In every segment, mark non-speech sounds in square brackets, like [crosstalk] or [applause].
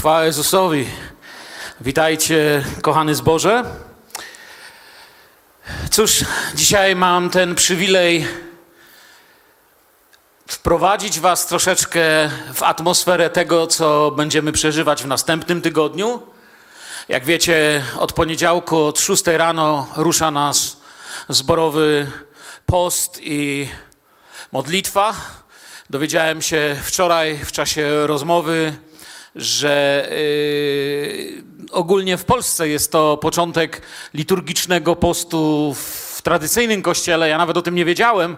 Chwała Jezusowi. Witajcie, kochany zboże. Cóż, dzisiaj mam ten przywilej wprowadzić Was troszeczkę w atmosferę tego, co będziemy przeżywać w następnym tygodniu. Jak wiecie, od poniedziałku, od 6 rano rusza nas zborowy post i modlitwa. Dowiedziałem się wczoraj w czasie rozmowy, że yy, ogólnie w Polsce jest to początek liturgicznego postu w tradycyjnym kościele. Ja nawet o tym nie wiedziałem,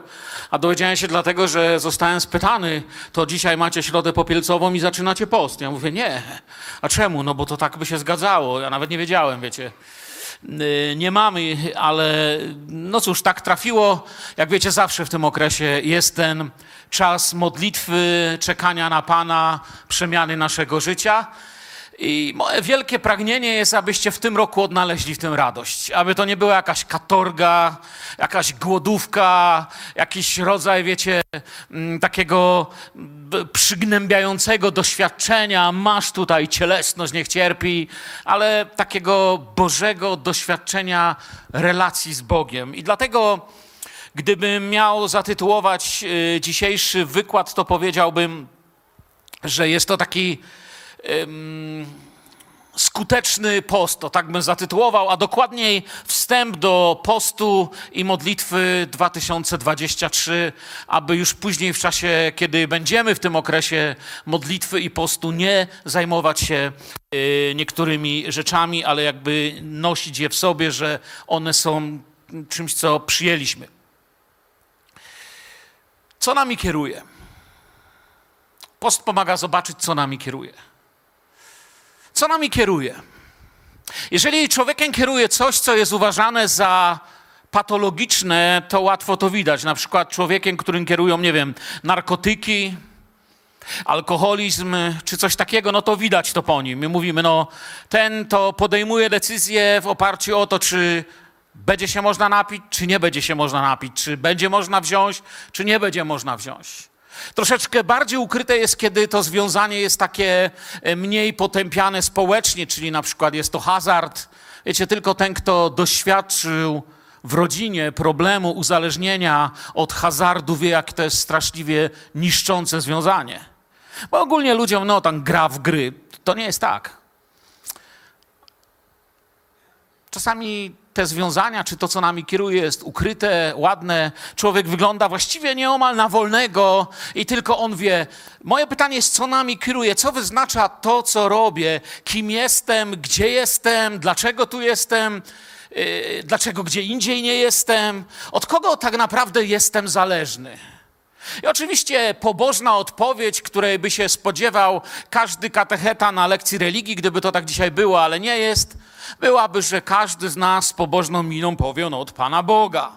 a dowiedziałem się dlatego, że zostałem spytany, to dzisiaj macie środę popielcową i zaczynacie post. Ja mówię, nie. A czemu? No bo to tak by się zgadzało. Ja nawet nie wiedziałem, wiecie nie mamy, ale no cóż, tak trafiło. Jak wiecie, zawsze w tym okresie jest ten czas modlitwy, czekania na Pana, przemiany naszego życia. I moje wielkie pragnienie jest, abyście w tym roku odnaleźli w tym radość. Aby to nie była jakaś katorga, jakaś głodówka, jakiś rodzaj, wiecie, mm, takiego przygnębiającego doświadczenia. Masz tutaj cielesność, niech cierpi, ale takiego Bożego doświadczenia relacji z Bogiem. I dlatego, gdybym miał zatytułować y, dzisiejszy wykład, to powiedziałbym, że jest to taki skuteczny post, to tak bym zatytułował, a dokładniej wstęp do postu i modlitwy 2023, aby już później w czasie, kiedy będziemy w tym okresie modlitwy i postu, nie zajmować się y, niektórymi rzeczami, ale jakby nosić je w sobie, że one są czymś, co przyjęliśmy. Co nami kieruje? Post pomaga zobaczyć, co nami kieruje. Co nami kieruje? Jeżeli człowiekiem kieruje coś, co jest uważane za patologiczne, to łatwo to widać. Na przykład człowiekiem, którym kierują, nie wiem, narkotyki, alkoholizm czy coś takiego, no to widać to po nim. My mówimy, no ten to podejmuje decyzję w oparciu o to, czy będzie się można napić, czy nie będzie się można napić, czy będzie można wziąć, czy nie będzie można wziąć. Troszeczkę bardziej ukryte jest, kiedy to związanie jest takie e, mniej potępiane społecznie, czyli na przykład jest to hazard. Wiecie, tylko ten, kto doświadczył w rodzinie problemu uzależnienia od hazardu, wie, jak to jest straszliwie niszczące związanie. Bo ogólnie ludziom, no, tam gra w gry. To nie jest tak. Czasami te związania, czy to, co nami kieruje, jest ukryte, ładne. Człowiek wygląda właściwie nieomal na wolnego i tylko on wie. Moje pytanie jest, co nami kieruje? Co wyznacza to, co robię? Kim jestem? Gdzie jestem? Dlaczego tu jestem? Yy, dlaczego gdzie indziej nie jestem? Od kogo tak naprawdę jestem zależny? I oczywiście pobożna odpowiedź, której by się spodziewał każdy katecheta na lekcji religii, gdyby to tak dzisiaj było, ale nie jest, byłaby, że każdy z nas pobożną miną powie, no od Pana Boga.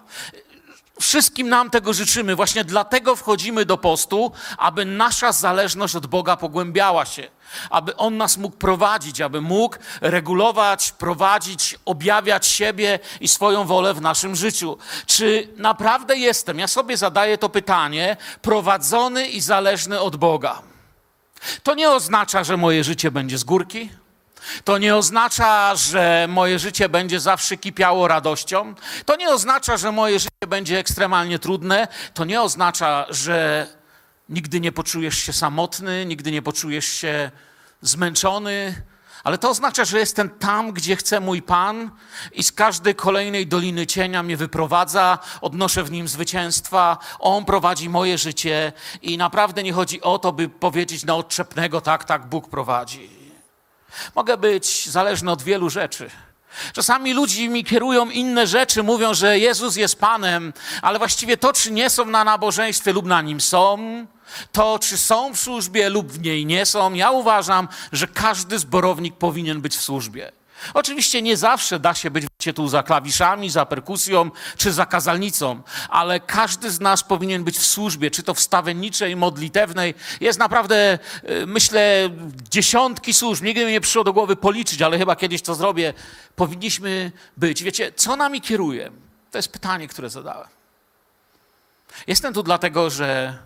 Wszystkim nam tego życzymy. Właśnie dlatego wchodzimy do postu, aby nasza zależność od Boga pogłębiała się, aby On nas mógł prowadzić, aby mógł regulować, prowadzić, objawiać siebie i swoją wolę w naszym życiu. Czy naprawdę jestem, ja sobie zadaję to pytanie, prowadzony i zależny od Boga? To nie oznacza, że moje życie będzie z górki. To nie oznacza, że moje życie będzie zawsze kipiało radością. To nie oznacza, że moje życie będzie ekstremalnie trudne. To nie oznacza, że nigdy nie poczujesz się samotny, nigdy nie poczujesz się zmęczony. Ale to oznacza, że jestem tam, gdzie chce mój Pan i z każdej kolejnej doliny cienia mnie wyprowadza, odnoszę w nim zwycięstwa, On prowadzi moje życie i naprawdę nie chodzi o to, by powiedzieć na odczepnego, tak, tak, Bóg prowadzi. Mogę być zależny od wielu rzeczy. Czasami ludzie mi kierują inne rzeczy, mówią, że Jezus jest Panem, ale właściwie to, czy nie są na nabożeństwie lub na nim są, to, czy są w służbie lub w niej nie są, ja uważam, że każdy zborownik powinien być w służbie. Oczywiście nie zawsze da się być wiecie, tu za klawiszami, za perkusją czy za kazalnicą, ale każdy z nas powinien być w służbie, czy to wstawienniczej, modlitewnej. Jest naprawdę, y, myślę, dziesiątki służb. Nigdy mi nie przyszło do głowy policzyć, ale chyba kiedyś to zrobię. Powinniśmy być. Wiecie, co nami kieruje? To jest pytanie, które zadałem. Jestem tu dlatego, że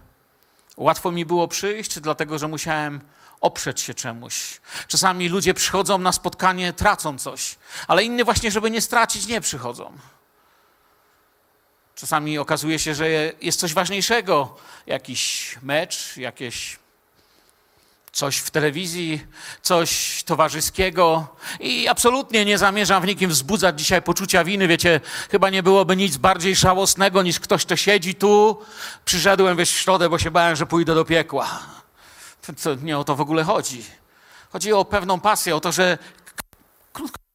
łatwo mi było przyjść, czy dlatego, że musiałem oprzeć się czemuś. Czasami ludzie przychodzą na spotkanie, tracą coś, ale inni właśnie, żeby nie stracić, nie przychodzą. Czasami okazuje się, że jest coś ważniejszego, jakiś mecz, jakieś coś w telewizji, coś towarzyskiego i absolutnie nie zamierzam w nikim wzbudzać dzisiaj poczucia winy. Wiecie, chyba nie byłoby nic bardziej żałosnego niż ktoś, kto siedzi tu. Przyszedłem wiesz, w środę, bo się bałem, że pójdę do piekła. To, nie o to w ogóle chodzi. Chodzi o pewną pasję, o to, że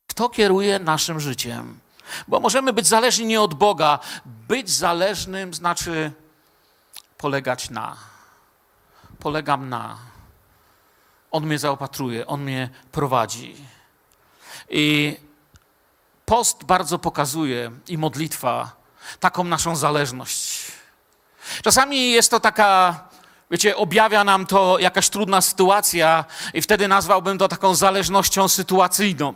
kto kieruje naszym życiem. Bo możemy być zależni nie od Boga. Być zależnym znaczy polegać na. Polegam na. On mnie zaopatruje, On mnie prowadzi. I post bardzo pokazuje i modlitwa taką naszą zależność. Czasami jest to taka, wiecie, objawia nam to jakaś trudna sytuacja, i wtedy nazwałbym to taką zależnością sytuacyjną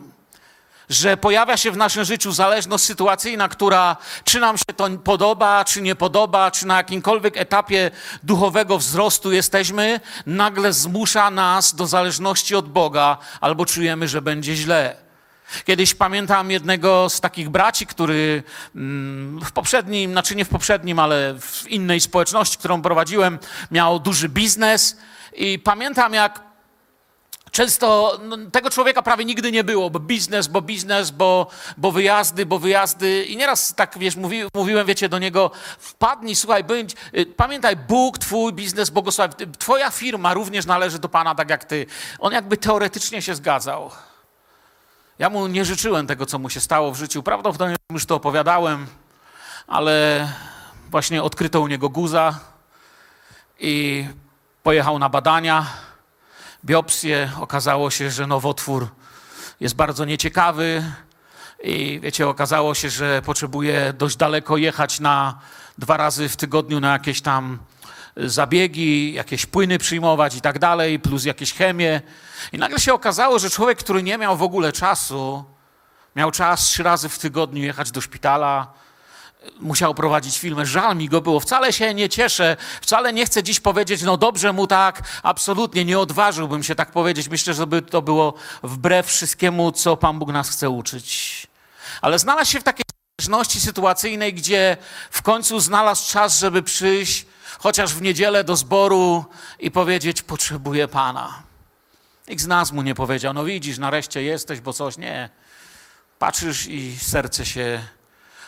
że pojawia się w naszym życiu zależność sytuacyjna, która czy nam się to podoba, czy nie podoba, czy na jakimkolwiek etapie duchowego wzrostu jesteśmy, nagle zmusza nas do zależności od Boga, albo czujemy, że będzie źle. Kiedyś pamiętam jednego z takich braci, który mm, w poprzednim, znaczy nie w poprzednim, ale w innej społeczności, którą prowadziłem, miał duży biznes i pamiętam jak Często no, tego człowieka prawie nigdy nie było, bo biznes, bo biznes, bo, bo wyjazdy, bo wyjazdy. I nieraz tak, wiesz, mówi, mówiłem, wiecie, do niego, wpadnij, słuchaj, bądź, y, pamiętaj, Bóg, twój biznes, błogosław, twoja firma również należy do Pana, tak jak ty. On jakby teoretycznie się zgadzał. Ja mu nie życzyłem tego, co mu się stało w życiu. Prawdopodobnie już to opowiadałem, ale właśnie odkryto u niego guza i pojechał na badania biopsję. Okazało się, że nowotwór jest bardzo nieciekawy i wiecie, okazało się, że potrzebuje dość daleko jechać na dwa razy w tygodniu na jakieś tam zabiegi, jakieś płyny przyjmować i tak dalej, plus jakieś chemię. I nagle się okazało, że człowiek, który nie miał w ogóle czasu, miał czas trzy razy w tygodniu jechać do szpitala, musiał prowadzić filmy. Żal mi go było. Wcale się nie cieszę, wcale nie chcę dziś powiedzieć, no dobrze mu tak, absolutnie nie odważyłbym się tak powiedzieć. Myślę, że by to było wbrew wszystkiemu, co Pan Bóg nas chce uczyć. Ale znalazł się w takiej zależności sytuacyjnej, gdzie w końcu znalazł czas, żeby przyjść chociaż w niedzielę do zboru i powiedzieć: Potrzebuję Pana. Nikt z nas mu nie powiedział: No widzisz, nareszcie jesteś, bo coś nie. Patrzysz i serce się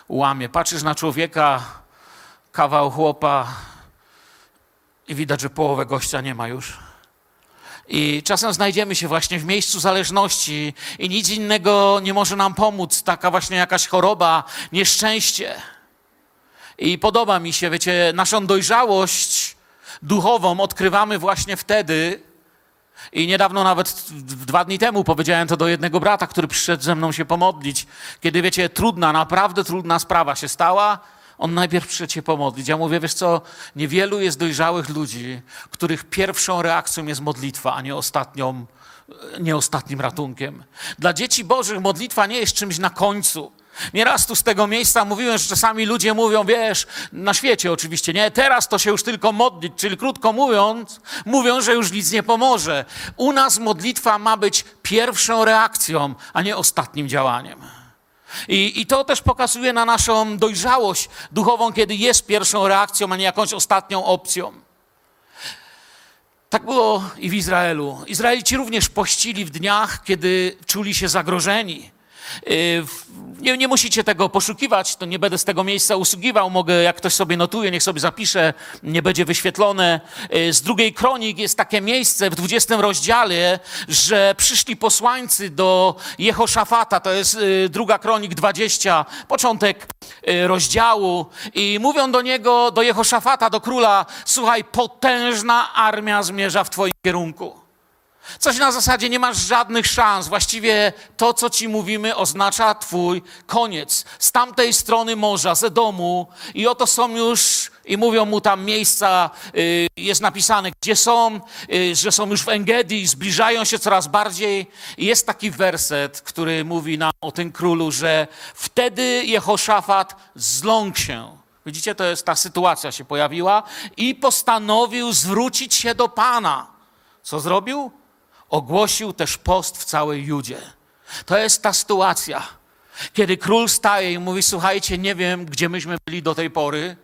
łamie. Patrzysz na człowieka, kawał chłopa i widać, że połowę gościa nie ma już. I czasem znajdziemy się właśnie w miejscu zależności i nic innego nie może nam pomóc. Taka właśnie jakaś choroba, nieszczęście. I podoba mi się, wiecie, naszą dojrzałość duchową odkrywamy właśnie wtedy, i niedawno, nawet dwa dni temu, powiedziałem to do jednego brata, który przyszedł ze mną się pomodlić. Kiedy wiecie, trudna, naprawdę trudna sprawa się stała, on najpierw przyszedł się pomodlić. Ja mówię, wiesz co, niewielu jest dojrzałych ludzi, których pierwszą reakcją jest modlitwa, a nie ostatnią, nie ostatnim ratunkiem. Dla dzieci Bożych modlitwa nie jest czymś na końcu. Nieraz tu z tego miejsca mówiłem, że czasami ludzie mówią, wiesz, na świecie oczywiście, nie, teraz to się już tylko modlić, czyli krótko mówiąc, mówią, że już nic nie pomoże. U nas modlitwa ma być pierwszą reakcją, a nie ostatnim działaniem. I, I to też pokazuje na naszą dojrzałość duchową, kiedy jest pierwszą reakcją, a nie jakąś ostatnią opcją. Tak było i w Izraelu. Izraelici również pościli w dniach, kiedy czuli się zagrożeni. Y, nie, nie, musicie tego poszukiwać, to nie będę z tego miejsca usługiwał. Mogę, jak ktoś sobie notuje, niech sobie zapisze, nie będzie wyświetlone. Y, z drugiej kronik jest takie miejsce w 20 rozdziale, że przyszli posłańcy do Jehoszafata, to jest y, druga kronik 20, początek rozdziału, i mówią do niego, do Jehoszafata, do króla: Słuchaj, potężna armia zmierza w Twoim kierunku. Coś na zasadzie nie masz żadnych szans. Właściwie to, co ci mówimy, oznacza twój koniec. Z tamtej strony morza, ze domu i oto są już, i mówią mu tam miejsca, y, jest napisane, gdzie są, y, że są już w Engedi, zbliżają się coraz bardziej. I jest taki werset, który mówi nam o tym królu, że wtedy Jehoszafat zląkł się. Widzicie, to jest ta sytuacja się pojawiła i postanowił zwrócić się do Pana. Co zrobił? Ogłosił też post w całej Judzie. To jest ta sytuacja, kiedy król staje i mówi: Słuchajcie, nie wiem, gdzie myśmy byli do tej pory,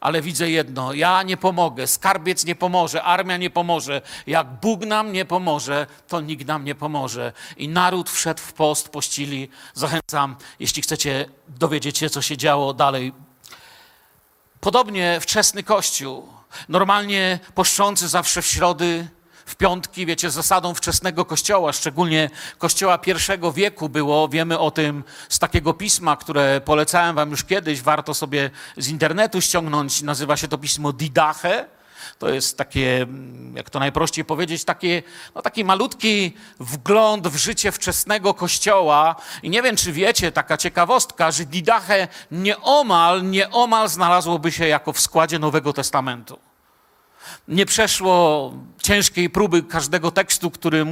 ale widzę jedno: ja nie pomogę, skarbiec nie pomoże, armia nie pomoże. Jak Bóg nam nie pomoże, to nikt nam nie pomoże. I naród wszedł w post, pościli. Zachęcam, jeśli chcecie dowiedzieć się, co się działo dalej. Podobnie wczesny Kościół, normalnie poszczący zawsze w środy, w piątki, wiecie, zasadą wczesnego kościoła, szczególnie kościoła pierwszego wieku było, wiemy o tym z takiego pisma, które polecałem wam już kiedyś, warto sobie z internetu ściągnąć, nazywa się to pismo Didache. To jest takie, jak to najprościej powiedzieć, takie, no taki malutki wgląd w życie wczesnego kościoła. I nie wiem, czy wiecie, taka ciekawostka, że Didache nieomal, nieomal znalazłoby się jako w składzie Nowego Testamentu nie przeszło ciężkiej próby każdego tekstu, który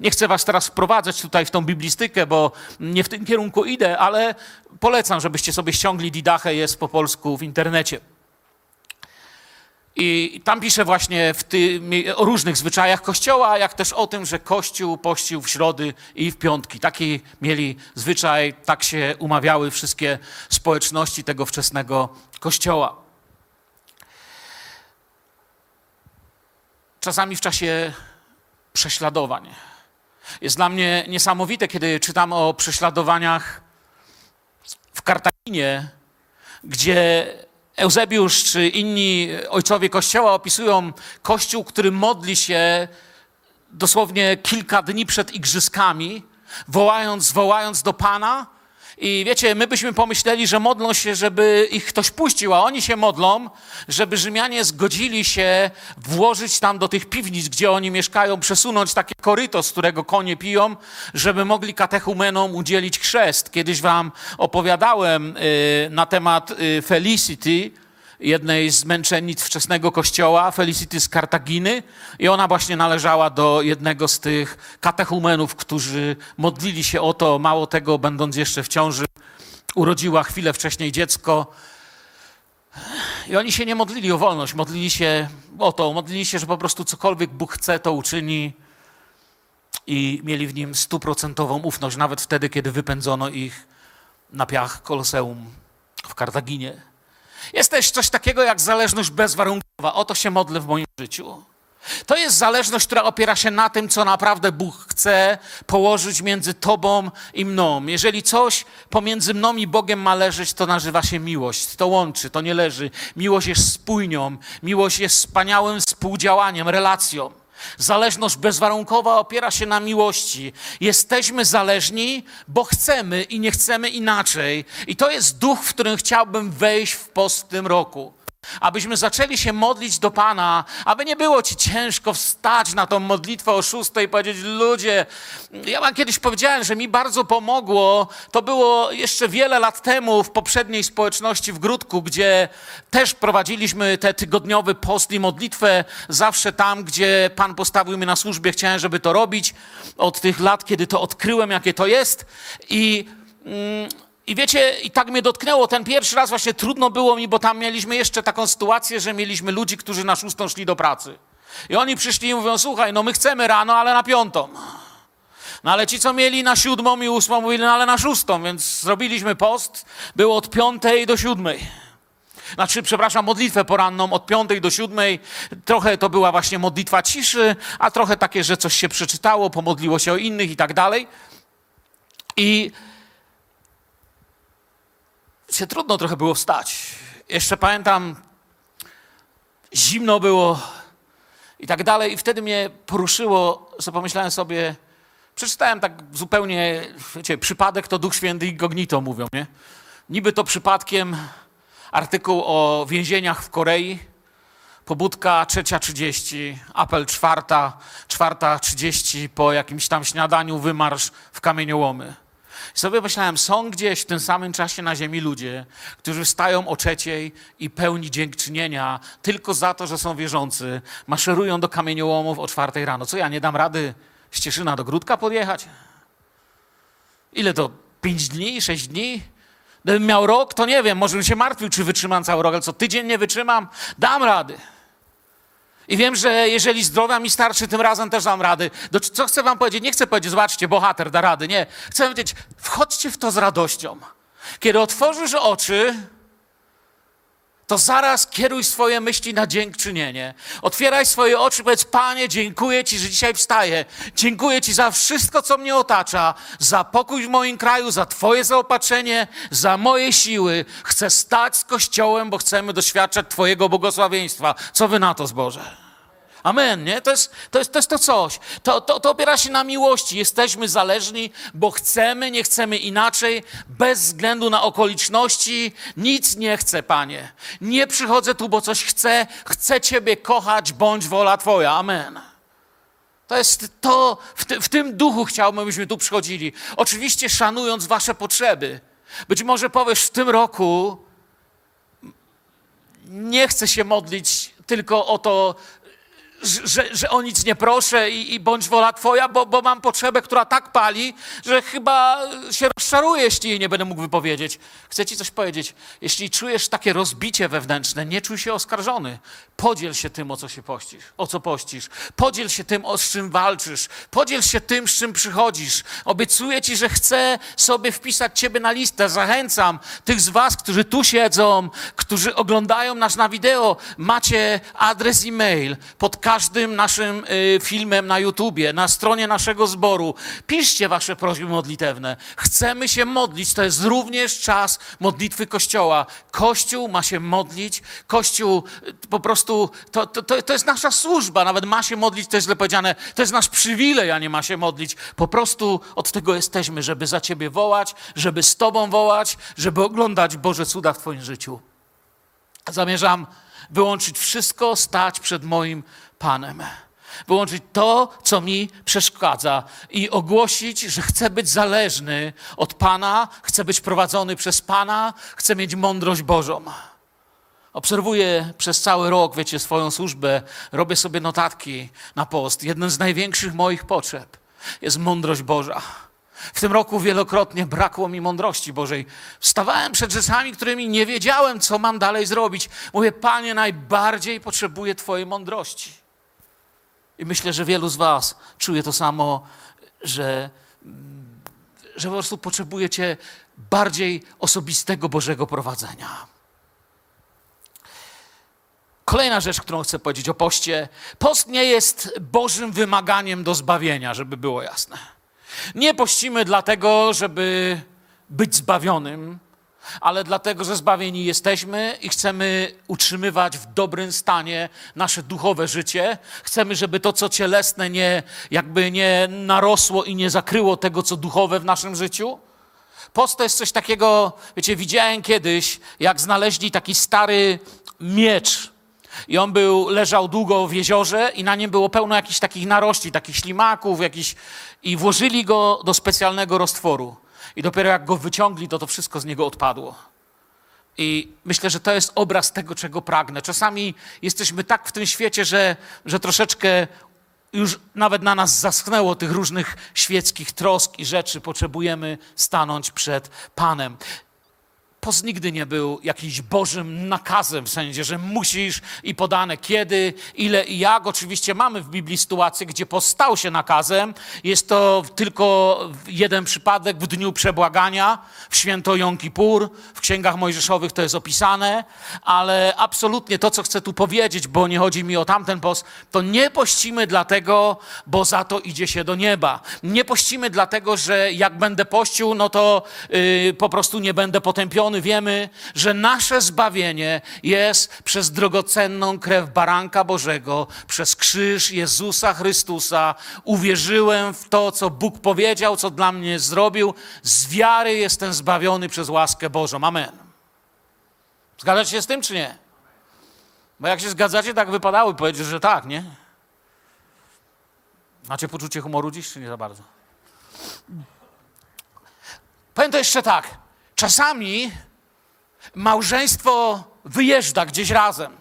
nie chcę was teraz wprowadzać tutaj w tą biblistykę, bo nie w tym kierunku idę, ale polecam, żebyście sobie ściągli Didache, jest po polsku w internecie. I tam pisze właśnie tym, o różnych zwyczajach Kościoła, jak też o tym, że Kościół pościł w środy i w piątki. Taki mieli zwyczaj, tak się umawiały wszystkie społeczności tego wczesnego Kościoła. Czasami w czasie prześladowań. Jest dla mnie niesamowite, kiedy czytam o prześladowaniach w Kartaginie, gdzie Eusebiusz czy inni ojcowie Kościoła opisują Kościół, który modli się dosłownie kilka dni przed igrzyskami, wołając, wołając do Pana, i wiecie, my byśmy pomyśleli, że modlą się, żeby ich ktoś puścił, a oni się modlą, żeby Rzymianie zgodzili się włożyć tam do tych piwnic, gdzie oni mieszkają, przesunąć takie koryto, z którego konie piją, żeby mogli katechumenom udzielić chrzest. Kiedyś wam opowiadałem y, na temat y, Felicity, jednej z męczennic wczesnego kościoła, Felicity z Kartaginy, i ona właśnie należała do jednego z tych katechumenów, którzy modlili się o to, mało tego, będąc jeszcze w ciąży, urodziła chwilę wcześniej dziecko. I oni się nie modlili o wolność, modlili się o to, modlili się, że po prostu cokolwiek Bóg chce, to uczyni. I mieli w nim stuprocentową ufność, nawet wtedy, kiedy wypędzono ich na piach Koloseum w Kartaginie. Jest coś takiego jak zależność bezwarunkowa. O to się modlę w moim życiu. To jest zależność, która opiera się na tym, co naprawdę Bóg chce położyć między Tobą i mną. Jeżeli coś pomiędzy mną i Bogiem ma leżeć, to nazywa się miłość. To łączy, to nie leży. Miłość jest spójnią, miłość jest wspaniałym współdziałaniem, relacją. Zależność bezwarunkowa opiera się na miłości. Jesteśmy zależni, bo chcemy i nie chcemy inaczej. I to jest duch, w którym chciałbym wejść w post w tym roku abyśmy zaczęli się modlić do Pana, aby nie było ci ciężko wstać na tą modlitwę o szóstej i powiedzieć, ludzie, ja wam kiedyś powiedziałem, że mi bardzo pomogło, to było jeszcze wiele lat temu w poprzedniej społeczności w Grudku, gdzie też prowadziliśmy te tygodniowy post i modlitwę zawsze tam, gdzie Pan postawił mnie na służbie, chciałem, żeby to robić. Od tych lat, kiedy to odkryłem, jakie to jest. I... Mm, i wiecie, i tak mnie dotknęło ten pierwszy raz, właśnie trudno było mi, bo tam mieliśmy jeszcze taką sytuację, że mieliśmy ludzi, którzy na szóstą szli do pracy. I oni przyszli i mówią, słuchaj, no my chcemy rano, ale na piątą. No ale ci, co mieli na siódmą i ósmą, mówili, no ale na szóstą, więc zrobiliśmy post, było od piątej do siódmej. Znaczy, przepraszam, modlitwę poranną od piątej do siódmej. Trochę to była właśnie modlitwa ciszy, a trochę takie, że coś się przeczytało, pomodliło się o innych i tak dalej. I się trudno trochę było wstać. Jeszcze pamiętam, zimno było i tak dalej. I wtedy mnie poruszyło, że pomyślałem sobie, przeczytałem tak zupełnie, wiecie, przypadek to Duch Święty incognito mówią, nie? Niby to przypadkiem artykuł o więzieniach w Korei, pobudka trzecia trzydzieści, apel czwarta, czwarta trzydzieści, po jakimś tam śniadaniu wymarsz w kamieniołomy. I sobie myślałem, są gdzieś w tym samym czasie na ziemi ludzie, którzy wstają o trzeciej i pełni dziękczynienia tylko za to, że są wierzący, maszerują do kamieniołomów o czwartej rano. Co ja, nie dam rady z Cieszyna do Gródka podjechać? Ile to? Pięć dni? Sześć dni? Gdybym miał rok, to nie wiem, może bym się martwił, czy wytrzymam cały rok, ale co tydzień nie wytrzymam? Dam rady. I wiem, że jeżeli zdrowia mi starczy, tym razem też dam rady. Do, co chcę wam powiedzieć? Nie chcę powiedzieć, zobaczcie, bohater da rady. Nie. Chcę powiedzieć, wchodźcie w to z radością. Kiedy otworzysz oczy, to zaraz kieruj swoje myśli na dziękczynienie. Otwieraj swoje oczy, powiedz, Panie, dziękuję Ci, że dzisiaj wstaję. Dziękuję Ci za wszystko, co mnie otacza, za pokój w moim kraju, za Twoje zaopatrzenie, za moje siły. Chcę stać z Kościołem, bo chcemy doświadczać Twojego błogosławieństwa. Co Wy na to, zboże? Amen, nie? To jest to, jest, to, jest to coś. To, to, to opiera się na miłości. Jesteśmy zależni, bo chcemy, nie chcemy inaczej, bez względu na okoliczności. Nic nie chcę, Panie. Nie przychodzę tu, bo coś chcę. Chcę Ciebie kochać, bądź wola Twoja. Amen. To jest to, w, ty, w tym duchu chciałbym, byśmy tu przychodzili. Oczywiście szanując Wasze potrzeby. Być może powiesz w tym roku, nie chcę się modlić tylko o to, że, że o nic nie proszę i, i bądź wola Twoja, bo, bo mam potrzebę, która tak pali, że chyba się rozczaruję, jeśli jej nie będę mógł wypowiedzieć. Chcę Ci coś powiedzieć. Jeśli czujesz takie rozbicie wewnętrzne, nie czuj się oskarżony. Podziel się tym, o co się pościsz, o co pościsz. Podziel się tym, o z czym walczysz. Podziel się tym, z czym przychodzisz. Obiecuję Ci, że chcę sobie wpisać Ciebie na listę. Zachęcam tych z Was, którzy tu siedzą, którzy oglądają nas na wideo. Macie adres e-mail pod każdym naszym y, filmem na YouTubie, na stronie naszego zboru. Piszcie wasze prośby modlitewne. Chcemy się modlić. To jest również czas modlitwy Kościoła. Kościół ma się modlić. Kościół y, po prostu, to, to, to jest nasza służba. Nawet ma się modlić, to jest źle powiedziane. To jest nasz przywilej, a nie ma się modlić. Po prostu od tego jesteśmy, żeby za Ciebie wołać, żeby z Tobą wołać, żeby oglądać Boże cuda w Twoim życiu. Zamierzam wyłączyć wszystko, stać przed moim Panem. Wyłączyć to, co mi przeszkadza i ogłosić, że chcę być zależny od Pana, chcę być prowadzony przez Pana, chcę mieć mądrość Bożą. Obserwuję przez cały rok, wiecie, swoją służbę, robię sobie notatki na post. Jeden z największych moich potrzeb jest mądrość Boża. W tym roku wielokrotnie brakło mi mądrości Bożej. Wstawałem przed rzeczami, którymi nie wiedziałem, co mam dalej zrobić. Mówię, Panie, najbardziej potrzebuję Twojej mądrości. I myślę, że wielu z Was czuje to samo, że, że po prostu potrzebujecie bardziej osobistego Bożego prowadzenia. Kolejna rzecz, którą chcę powiedzieć o poście. Post nie jest Bożym wymaganiem do zbawienia, żeby było jasne. Nie pościmy dlatego, żeby być zbawionym, ale dlatego, że zbawieni jesteśmy i chcemy utrzymywać w dobrym stanie nasze duchowe życie. Chcemy, żeby to, co cielesne, nie, jakby nie narosło i nie zakryło tego, co duchowe w naszym życiu. Post to jest coś takiego, wiecie, widziałem kiedyś, jak znaleźli taki stary miecz. I on był, leżał długo w jeziorze i na nim było pełno jakichś takich narości, takich ślimaków, jakiś, i włożyli go do specjalnego roztworu. I dopiero jak go wyciągli, to to wszystko z niego odpadło. I myślę, że to jest obraz tego, czego pragnę. Czasami jesteśmy tak w tym świecie, że, że troszeczkę już nawet na nas zaschnęło tych różnych świeckich trosk i rzeczy. Potrzebujemy stanąć przed Panem post nigdy nie był jakimś Bożym nakazem, w sensie, że musisz i podane kiedy, ile i jak. Oczywiście mamy w Biblii sytuację, gdzie post stał się nakazem. Jest to tylko jeden przypadek w dniu przebłagania, w święto Jom Kippur. W księgach mojżeszowych to jest opisane, ale absolutnie to, co chcę tu powiedzieć, bo nie chodzi mi o tamten post, to nie pościmy dlatego, bo za to idzie się do nieba. Nie pościmy dlatego, że jak będę pościł, no to yy, po prostu nie będę potępiony wiemy, że nasze zbawienie jest przez drogocenną krew Baranka Bożego, przez krzyż Jezusa Chrystusa. Uwierzyłem w to, co Bóg powiedział, co dla mnie zrobił. Z wiary jestem zbawiony przez łaskę Bożą. Amen. Zgadzacie się z tym, czy nie? Bo jak się zgadzacie, tak wypadało powiedzieć, że tak, nie? Macie poczucie humoru dziś, czy nie za bardzo? Powiem to jeszcze tak. Czasami małżeństwo wyjeżdża gdzieś razem.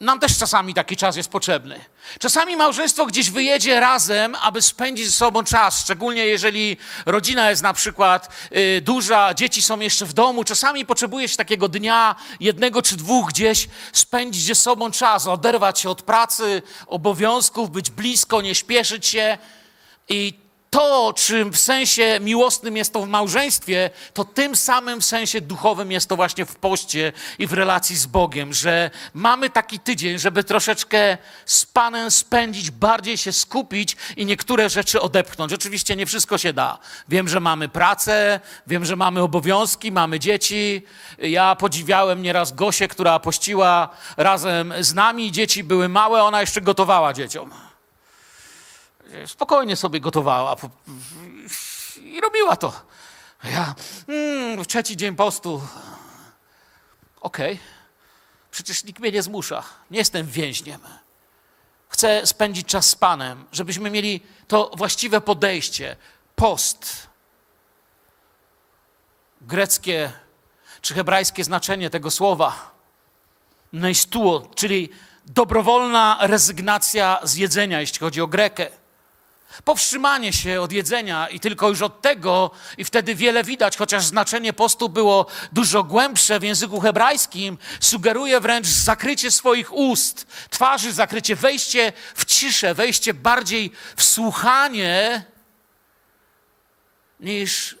nam też czasami taki czas jest potrzebny. Czasami małżeństwo gdzieś wyjedzie razem, aby spędzić ze sobą czas, szczególnie jeżeli rodzina jest na przykład y, duża, dzieci są jeszcze w domu. Czasami potrzebuje się takiego dnia, jednego czy dwóch gdzieś spędzić ze sobą czas, oderwać się od pracy, obowiązków, być blisko, nie śpieszyć się. I to, czym w sensie miłosnym jest to w małżeństwie, to tym samym w sensie duchowym jest to właśnie w poście i w relacji z Bogiem, że mamy taki tydzień, żeby troszeczkę z Panem spędzić, bardziej się skupić i niektóre rzeczy odepchnąć. Oczywiście nie wszystko się da. Wiem, że mamy pracę, wiem, że mamy obowiązki, mamy dzieci. Ja podziwiałem nieraz Gosię, która pościła razem z nami. Dzieci były małe, ona jeszcze gotowała dzieciom spokojnie sobie gotowała i robiła to. Ja, mm, trzeci dzień postu. Okej, okay. przecież nikt mnie nie zmusza. Nie jestem więźniem. Chcę spędzić czas z Panem, żebyśmy mieli to właściwe podejście. Post. Greckie czy hebrajskie znaczenie tego słowa. Neistuo, czyli dobrowolna rezygnacja z jedzenia, jeśli chodzi o Grekę powstrzymanie się od jedzenia i tylko już od tego, i wtedy wiele widać, chociaż znaczenie postu było dużo głębsze w języku hebrajskim, sugeruje wręcz zakrycie swoich ust, twarzy, zakrycie, wejście w ciszę, wejście bardziej w słuchanie niż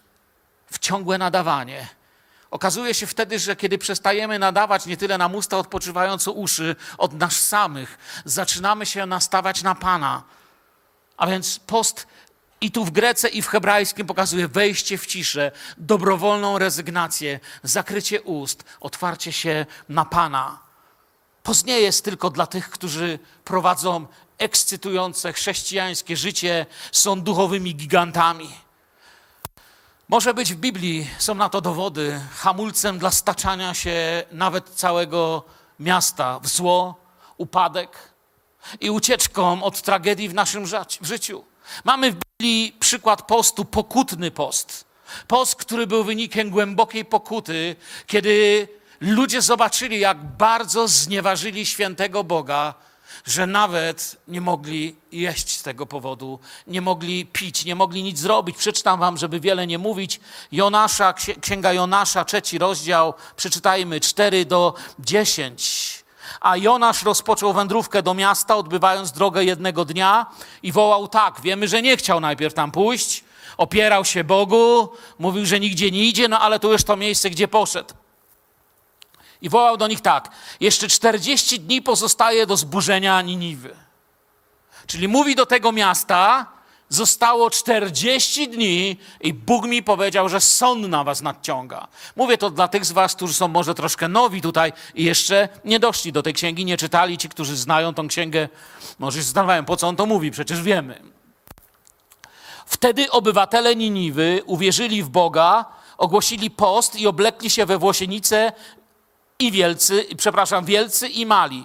w ciągłe nadawanie. Okazuje się wtedy, że kiedy przestajemy nadawać nie tyle nam usta odpoczywające uszy od nas samych, zaczynamy się nastawać na Pana a więc post i tu w Grece, i w hebrajskim pokazuje wejście w ciszę, dobrowolną rezygnację, zakrycie ust, otwarcie się na Pana. Post nie jest tylko dla tych, którzy prowadzą ekscytujące chrześcijańskie życie, są duchowymi gigantami. Może być w Biblii, są na to dowody, hamulcem dla staczania się nawet całego miasta w zło, upadek, i ucieczką od tragedii w naszym życiu. Mamy w Biblii przykład postu, pokutny post. Post, który był wynikiem głębokiej pokuty, kiedy ludzie zobaczyli, jak bardzo znieważyli świętego Boga, że nawet nie mogli jeść z tego powodu, nie mogli pić, nie mogli nic zrobić. Przeczytam wam, żeby wiele nie mówić. Jonasza, księga Jonasza, trzeci rozdział, przeczytajmy 4 do 10. A Jonasz rozpoczął wędrówkę do miasta, odbywając drogę jednego dnia i wołał tak. Wiemy, że nie chciał najpierw tam pójść, opierał się Bogu, mówił, że nigdzie nie idzie, no ale tu już to miejsce, gdzie poszedł. I wołał do nich tak: Jeszcze 40 dni pozostaje do zburzenia Niniwy. Czyli mówi do tego miasta, Zostało 40 dni i Bóg mi powiedział, że sąd na was nadciąga. Mówię to dla tych z was, którzy są może troszkę nowi tutaj i jeszcze nie doszli do tej księgi, nie czytali. Ci, którzy znają tą księgę, może się zastanawiają, po co on to mówi, przecież wiemy. Wtedy obywatele Niniwy uwierzyli w Boga, ogłosili post i oblekli się we włosienice i wielcy, przepraszam, wielcy i mali.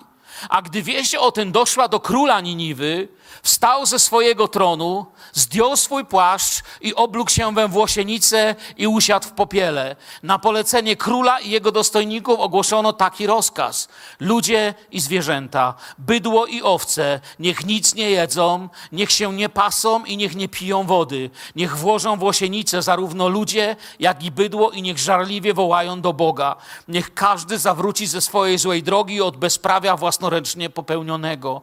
A gdy wieść o tym doszła do króla Niniwy, wstał ze swojego tronu, zdjął swój płaszcz i oblógł się we włosienicę i usiadł w popiele. Na polecenie króla i jego dostojników ogłoszono taki rozkaz. Ludzie i zwierzęta, bydło i owce, niech nic nie jedzą, niech się nie pasą i niech nie piją wody. Niech włożą włosienice zarówno ludzie, jak i bydło i niech żarliwie wołają do Boga. Niech każdy zawróci ze swojej złej drogi od bezprawia własnoręcznie popełnionego.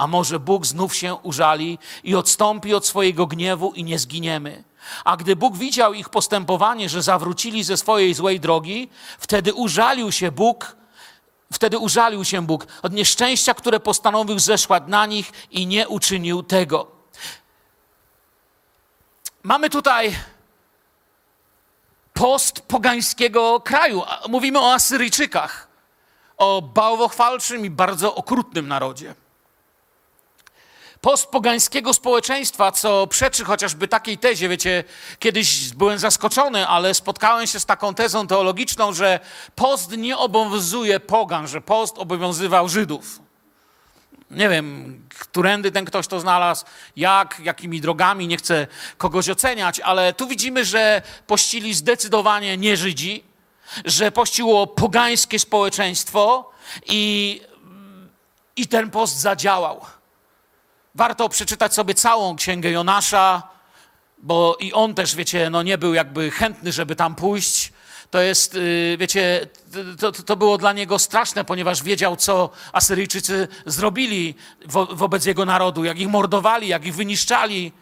A może Bóg znów się użali i odstąpi od swojego gniewu i nie zginiemy. A gdy Bóg widział ich postępowanie, że zawrócili ze swojej złej drogi, wtedy użalił się Bóg, wtedy użalił się Bóg od nieszczęścia, które postanowił zeszłać na nich i nie uczynił tego. Mamy tutaj post pogańskiego kraju. Mówimy o Asyryjczykach, o bałwochwalczym i bardzo okrutnym narodzie postpogańskiego społeczeństwa, co przeczy chociażby takiej tezie. Wiecie, kiedyś byłem zaskoczony, ale spotkałem się z taką tezą teologiczną, że post nie obowiązuje pogan, że post obowiązywał Żydów. Nie wiem, którędy ten ktoś to znalazł, jak, jakimi drogami, nie chcę kogoś oceniać, ale tu widzimy, że pościli zdecydowanie nie Żydzi, że pościło pogańskie społeczeństwo i I ten post zadziałał. Warto przeczytać sobie całą księgę Jonasza, bo i on też, wiecie, no nie był jakby chętny, żeby tam pójść. To jest, y, wiecie, to, to było dla niego straszne, ponieważ wiedział, co Asyryjczycy zrobili wo, wobec jego narodu, jak ich mordowali, jak ich wyniszczali.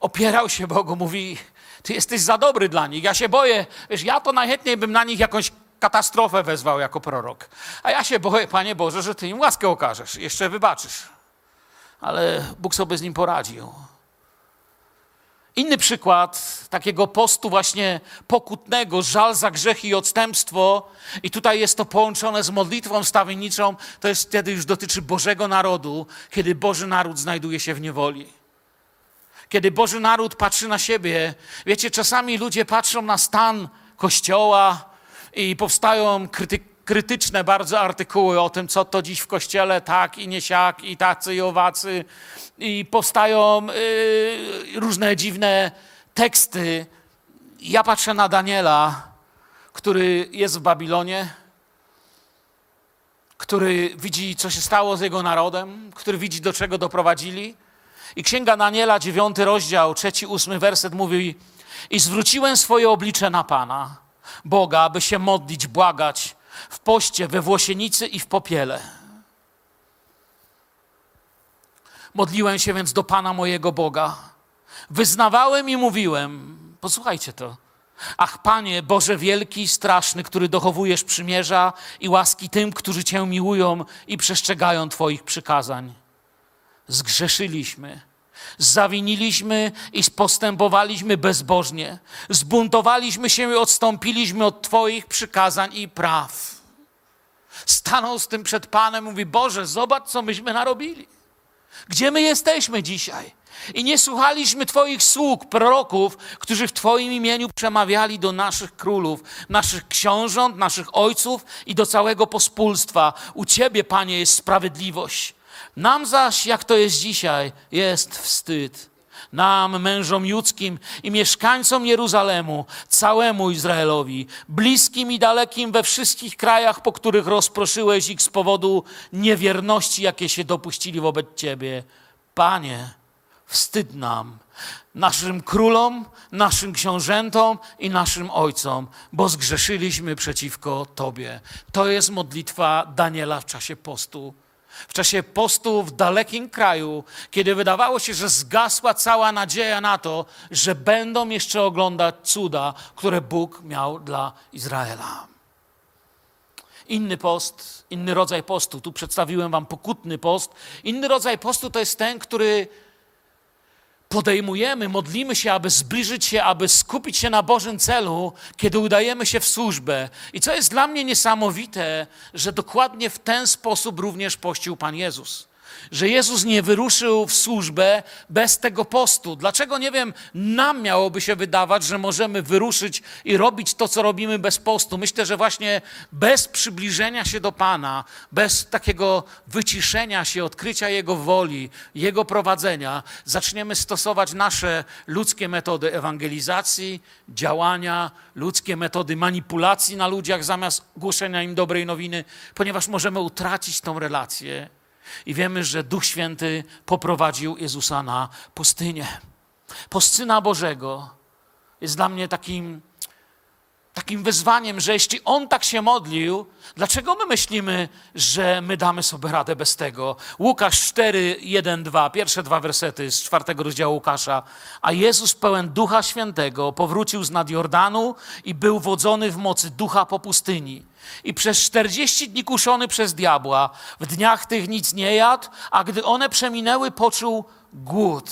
Opierał się Bogu, mówi, ty jesteś za dobry dla nich. Ja się boję, wiesz, ja to najchętniej bym na nich jakąś katastrofę wezwał jako prorok. A ja się boję, Panie Boże, że Ty im łaskę okażesz, jeszcze wybaczysz. Ale Bóg sobie z nim poradził. Inny przykład takiego postu właśnie pokutnego, żal za grzechy i odstępstwo, i tutaj jest to połączone z modlitwą stawienniczą, to jest wtedy już dotyczy Bożego narodu, kiedy Boży naród znajduje się w niewoli. Kiedy Boży naród patrzy na siebie, wiecie, czasami ludzie patrzą na stan Kościoła i powstają krytyki krytyczne bardzo artykuły o tym, co to dziś w kościele, tak i nie siak, i tacy i owacy. I powstają y, różne dziwne teksty. Ja patrzę na Daniela, który jest w Babilonie, który widzi, co się stało z jego narodem, który widzi, do czego doprowadzili. I Księga Daniela, dziewiąty rozdział, trzeci, ósmy werset mówi i zwróciłem swoje oblicze na Pana, Boga, aby się modlić, błagać w poście, we włosienicy i w popiele. Modliłem się więc do Pana mojego Boga. Wyznawałem i mówiłem, posłuchajcie to. Ach, Panie, Boże wielki i straszny, który dochowujesz przymierza i łaski tym, którzy Cię miłują i przestrzegają Twoich przykazań. Zgrzeszyliśmy, zawiniliśmy i postępowaliśmy bezbożnie. Zbuntowaliśmy się i odstąpiliśmy od Twoich przykazań i praw. Stanął z tym przed Panem, mówi: Boże, zobacz, co myśmy narobili. Gdzie my jesteśmy dzisiaj? I nie słuchaliśmy Twoich sług, proroków, którzy w Twoim imieniu przemawiali do naszych królów, naszych książąt, naszych ojców i do całego pospólstwa. U Ciebie, Panie, jest sprawiedliwość. Nam zaś, jak to jest dzisiaj, jest wstyd nam, mężom ludzkim i mieszkańcom Jeruzalemu, całemu Izraelowi, bliskim i dalekim we wszystkich krajach, po których rozproszyłeś ich z powodu niewierności, jakie się dopuścili wobec Ciebie. Panie, wstyd nam, naszym królom, naszym książętom i naszym ojcom, bo zgrzeszyliśmy przeciwko Tobie. To jest modlitwa Daniela w czasie postu w czasie postu w dalekim kraju, kiedy wydawało się, że zgasła cała nadzieja na to, że będą jeszcze oglądać cuda, które Bóg miał dla Izraela. Inny post, inny rodzaj postu, tu przedstawiłem Wam pokutny post. Inny rodzaj postu to jest ten, który podejmujemy, modlimy się, aby zbliżyć się, aby skupić się na Bożym celu, kiedy udajemy się w służbę. I co jest dla mnie niesamowite, że dokładnie w ten sposób również pościł Pan Jezus że Jezus nie wyruszył w służbę bez tego postu. Dlaczego, nie wiem, nam miałoby się wydawać, że możemy wyruszyć i robić to, co robimy bez postu? Myślę, że właśnie bez przybliżenia się do Pana, bez takiego wyciszenia się, odkrycia Jego woli, Jego prowadzenia, zaczniemy stosować nasze ludzkie metody ewangelizacji, działania, ludzkie metody manipulacji na ludziach zamiast głoszenia im dobrej nowiny, ponieważ możemy utracić tą relację i wiemy, że Duch Święty poprowadził Jezusa na pustynię. Postyna Bożego jest dla mnie takim, takim wyzwaniem, że jeśli On tak się modlił, dlaczego my myślimy, że my damy sobie radę bez tego? Łukasz 4, 1, 2, pierwsze dwa wersety z czwartego rozdziału Łukasza. A Jezus pełen Ducha Świętego powrócił z nad Jordanu i był wodzony w mocy Ducha po pustyni i przez czterdzieści dni kuszony przez diabła. W dniach tych nic nie jadł, a gdy one przeminęły, poczuł głód.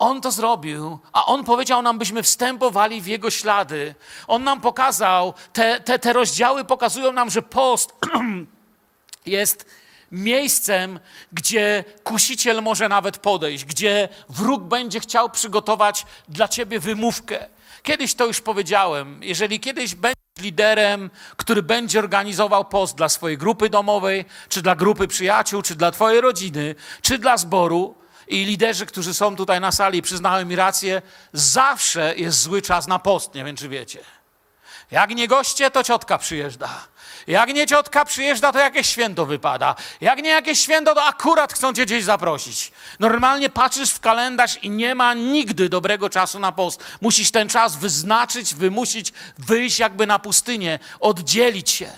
On to zrobił, a on powiedział nam, byśmy wstępowali w jego ślady. On nam pokazał, te, te, te rozdziały pokazują nam, że post [clears throat] jest miejscem, gdzie kusiciel może nawet podejść, gdzie wróg będzie chciał przygotować dla ciebie wymówkę. Kiedyś to już powiedziałem. Jeżeli kiedyś będziesz liderem, który będzie organizował post dla swojej grupy domowej, czy dla grupy przyjaciół, czy dla twojej rodziny, czy dla zboru, i liderzy, którzy są tutaj na sali, przyznają mi rację, zawsze jest zły czas na post, nie wiem czy wiecie. Jak nie goście, to ciotka przyjeżdża. Jak nie ciotka przyjeżdża, to jakieś święto wypada. Jak nie jakieś święto, to akurat chcą cię gdzieś zaprosić. Normalnie patrzysz w kalendarz i nie ma nigdy dobrego czasu na post. Musisz ten czas wyznaczyć, wymusić, wyjść jakby na pustynię, oddzielić się,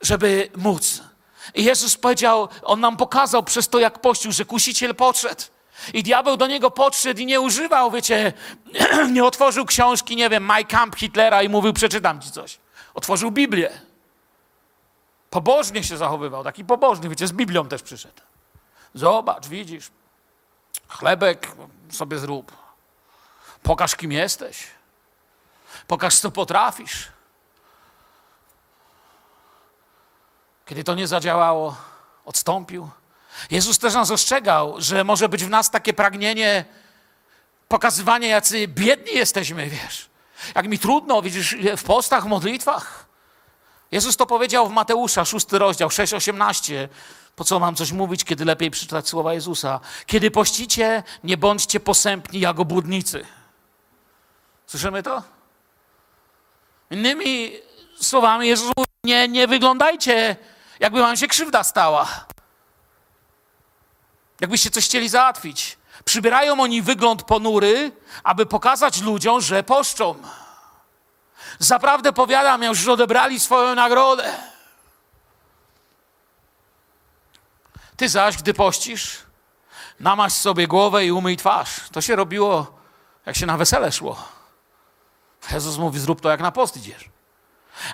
żeby móc. I Jezus powiedział, On nam pokazał przez to, jak pościł, że kusiciel podszedł. I diabeł do niego podszedł i nie używał, wiecie, [clears throat] nie otworzył książki, nie wiem, My Camp Hitlera i mówił, przeczytam ci coś. Otworzył Biblię. Pobożnie się zachowywał, taki pobożny, wiecie, z Biblią też przyszedł. Zobacz, widzisz, chlebek sobie zrób. Pokaż, kim jesteś. Pokaż, co potrafisz. Kiedy to nie zadziałało, odstąpił. Jezus też nas ostrzegał, że może być w nas takie pragnienie pokazywania, jacy biedni jesteśmy, wiesz. Jak mi trudno, widzisz, w postach, w modlitwach. Jezus to powiedział w Mateusza, szósty rozdział, 6,18. Po co mam coś mówić, kiedy lepiej przeczytać słowa Jezusa? Kiedy pościcie, nie bądźcie posępni jak obłudnicy. Słyszymy to? Innymi słowami Jezus mówi, nie, nie wyglądajcie, jakby wam się krzywda stała. Jakbyście coś chcieli załatwić. Przybierają oni wygląd ponury, aby pokazać ludziom, że poszczą. Zaprawdę powiadam, już odebrali swoją nagrodę. Ty zaś, gdy pościsz, namaś sobie głowę i umyj twarz. To się robiło, jak się na wesele szło. Jezus mówi, zrób to, jak na post idziesz.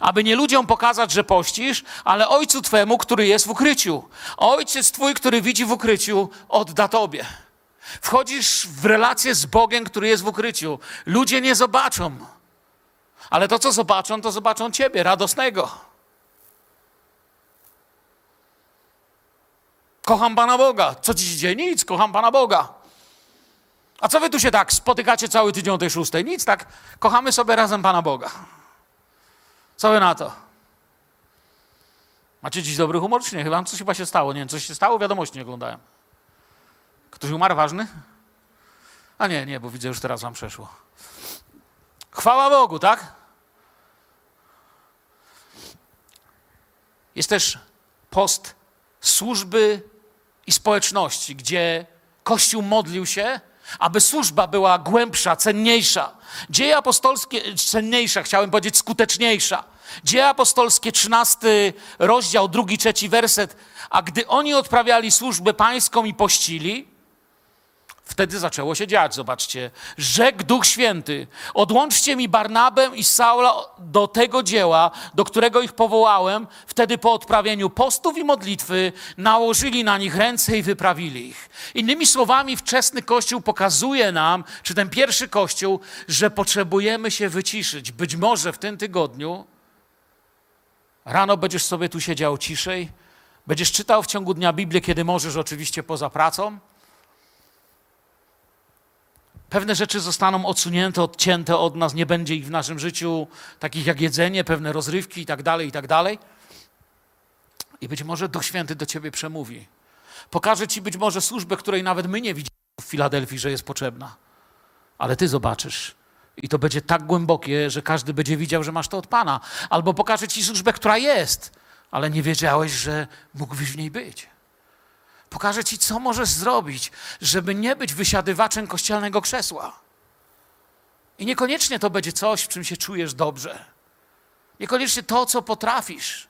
Aby nie ludziom pokazać, że pościsz, ale Ojcu Twemu, który jest w ukryciu. Ojciec Twój, który widzi w ukryciu, odda Tobie. Wchodzisz w relację z Bogiem, który jest w ukryciu. Ludzie nie zobaczą. Ale to, co zobaczą, to zobaczą Ciebie, radosnego. Kocham Pana Boga. Co ci się dzieje? Nic, kocham Pana Boga. A co wy tu się tak spotykacie cały tydzień o tej szóstej? Nic, tak kochamy sobie razem Pana Boga. Co wy na to? Macie dziś dobry humor, czy nie? Chyba coś chyba się stało. Nie wiem, coś się stało, wiadomości nie oglądałem. Ktoś umarł ważny? A nie, nie, bo widzę, już teraz wam przeszło. Chwała Bogu, tak? Jest też post służby i społeczności, gdzie Kościół modlił się, aby służba była głębsza, cenniejsza. Dzieje apostolskie, cenniejsza, chciałem powiedzieć skuteczniejsza. Dzieje apostolskie, 13 rozdział, drugi, trzeci werset. A gdy oni odprawiali służbę pańską i pościli, Wtedy zaczęło się dziać, zobaczcie. Rzekł Duch Święty, odłączcie mi Barnabę i Saula do tego dzieła, do którego ich powołałem. Wtedy po odprawieniu postów i modlitwy nałożyli na nich ręce i wyprawili ich. Innymi słowami, wczesny Kościół pokazuje nam, czy ten pierwszy Kościół, że potrzebujemy się wyciszyć. Być może w tym tygodniu rano będziesz sobie tu siedział ciszej, będziesz czytał w ciągu dnia Biblię, kiedy możesz, oczywiście poza pracą Pewne rzeczy zostaną odsunięte, odcięte od nas, nie będzie ich w naszym życiu, takich jak jedzenie, pewne rozrywki i tak dalej, i tak. I być może Duch Święty do ciebie przemówi. Pokaże ci być może służbę, której nawet my nie widzimy w Filadelfii, że jest potrzebna. Ale ty zobaczysz. I to będzie tak głębokie, że każdy będzie widział, że masz to od Pana. Albo pokaże ci służbę, która jest, ale nie wiedziałeś, że mógłbyś w niej być. Pokażę Ci, co możesz zrobić, żeby nie być wysiadywaczem kościelnego krzesła. I niekoniecznie to będzie coś, w czym się czujesz dobrze. Niekoniecznie to, co potrafisz.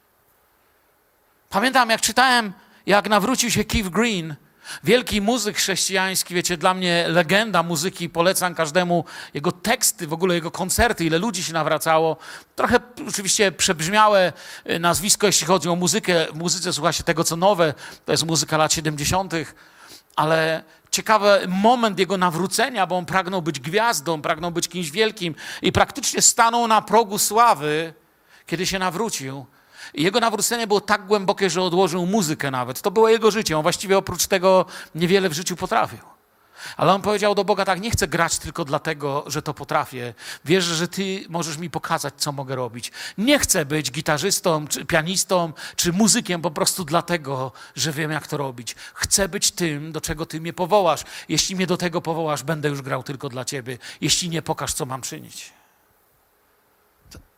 Pamiętam, jak czytałem, jak nawrócił się Keith Green, Wielki muzyk chrześcijański, wiecie, dla mnie legenda muzyki, polecam każdemu jego teksty, w ogóle jego koncerty, ile ludzi się nawracało. Trochę oczywiście przebrzmiałe y, nazwisko, jeśli chodzi o muzykę. W muzyce słucha się tego, co nowe, to jest muzyka lat 70., ale ciekawy moment jego nawrócenia, bo on pragnął być gwiazdą, pragnął być kimś wielkim i praktycznie stanął na progu sławy, kiedy się nawrócił. Jego nawrócenie było tak głębokie, że odłożył muzykę nawet. To było jego życie. On właściwie oprócz tego niewiele w życiu potrafił. Ale on powiedział do Boga tak, nie chcę grać tylko dlatego, że to potrafię. Wierzę, że Ty możesz mi pokazać, co mogę robić. Nie chcę być gitarzystą, czy pianistą, czy muzykiem po prostu dlatego, że wiem, jak to robić. Chcę być tym, do czego Ty mnie powołasz. Jeśli mnie do tego powołasz, będę już grał tylko dla Ciebie. Jeśli nie, pokaż, co mam czynić.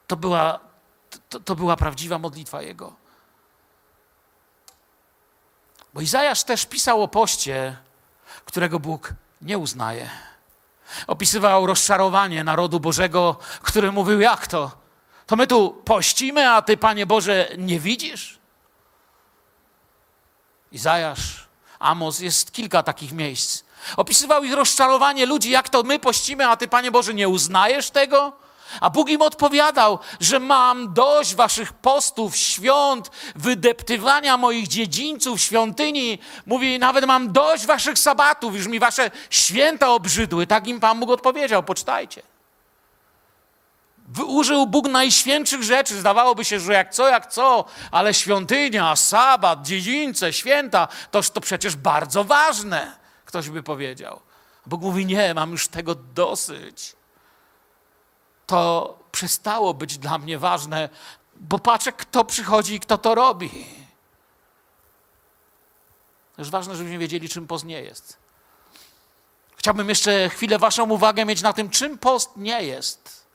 To była, to, to była prawdziwa modlitwa jego. Bo Izajasz też pisał o poście, którego Bóg nie uznaje. Opisywał rozczarowanie narodu Bożego, który mówił: Jak to? To my tu pościmy, a ty, Panie Boże, nie widzisz? Izajasz, Amos, jest kilka takich miejsc. Opisywał ich rozczarowanie ludzi, jak to my pościmy, a ty, Panie Boże, nie uznajesz tego? A Bóg im odpowiadał, że mam dość waszych postów, świąt, wydeptywania moich dziedzińców, świątyni. Mówi, nawet mam dość waszych sabatów, już mi wasze święta obrzydły. Tak im Pan Bóg odpowiedział, poczytajcie. Użył Bóg najświętszych rzeczy. Zdawałoby się, że jak co, jak co, ale świątynia, sabat, dziedzińce, święta, toż to przecież bardzo ważne, ktoś by powiedział. Bóg mówi, nie, mam już tego dosyć to przestało być dla mnie ważne, bo patrzę, kto przychodzi i kto to robi. Jest ważne, żebyśmy wiedzieli, czym post nie jest. Chciałbym jeszcze chwilę Waszą uwagę mieć na tym, czym post nie jest.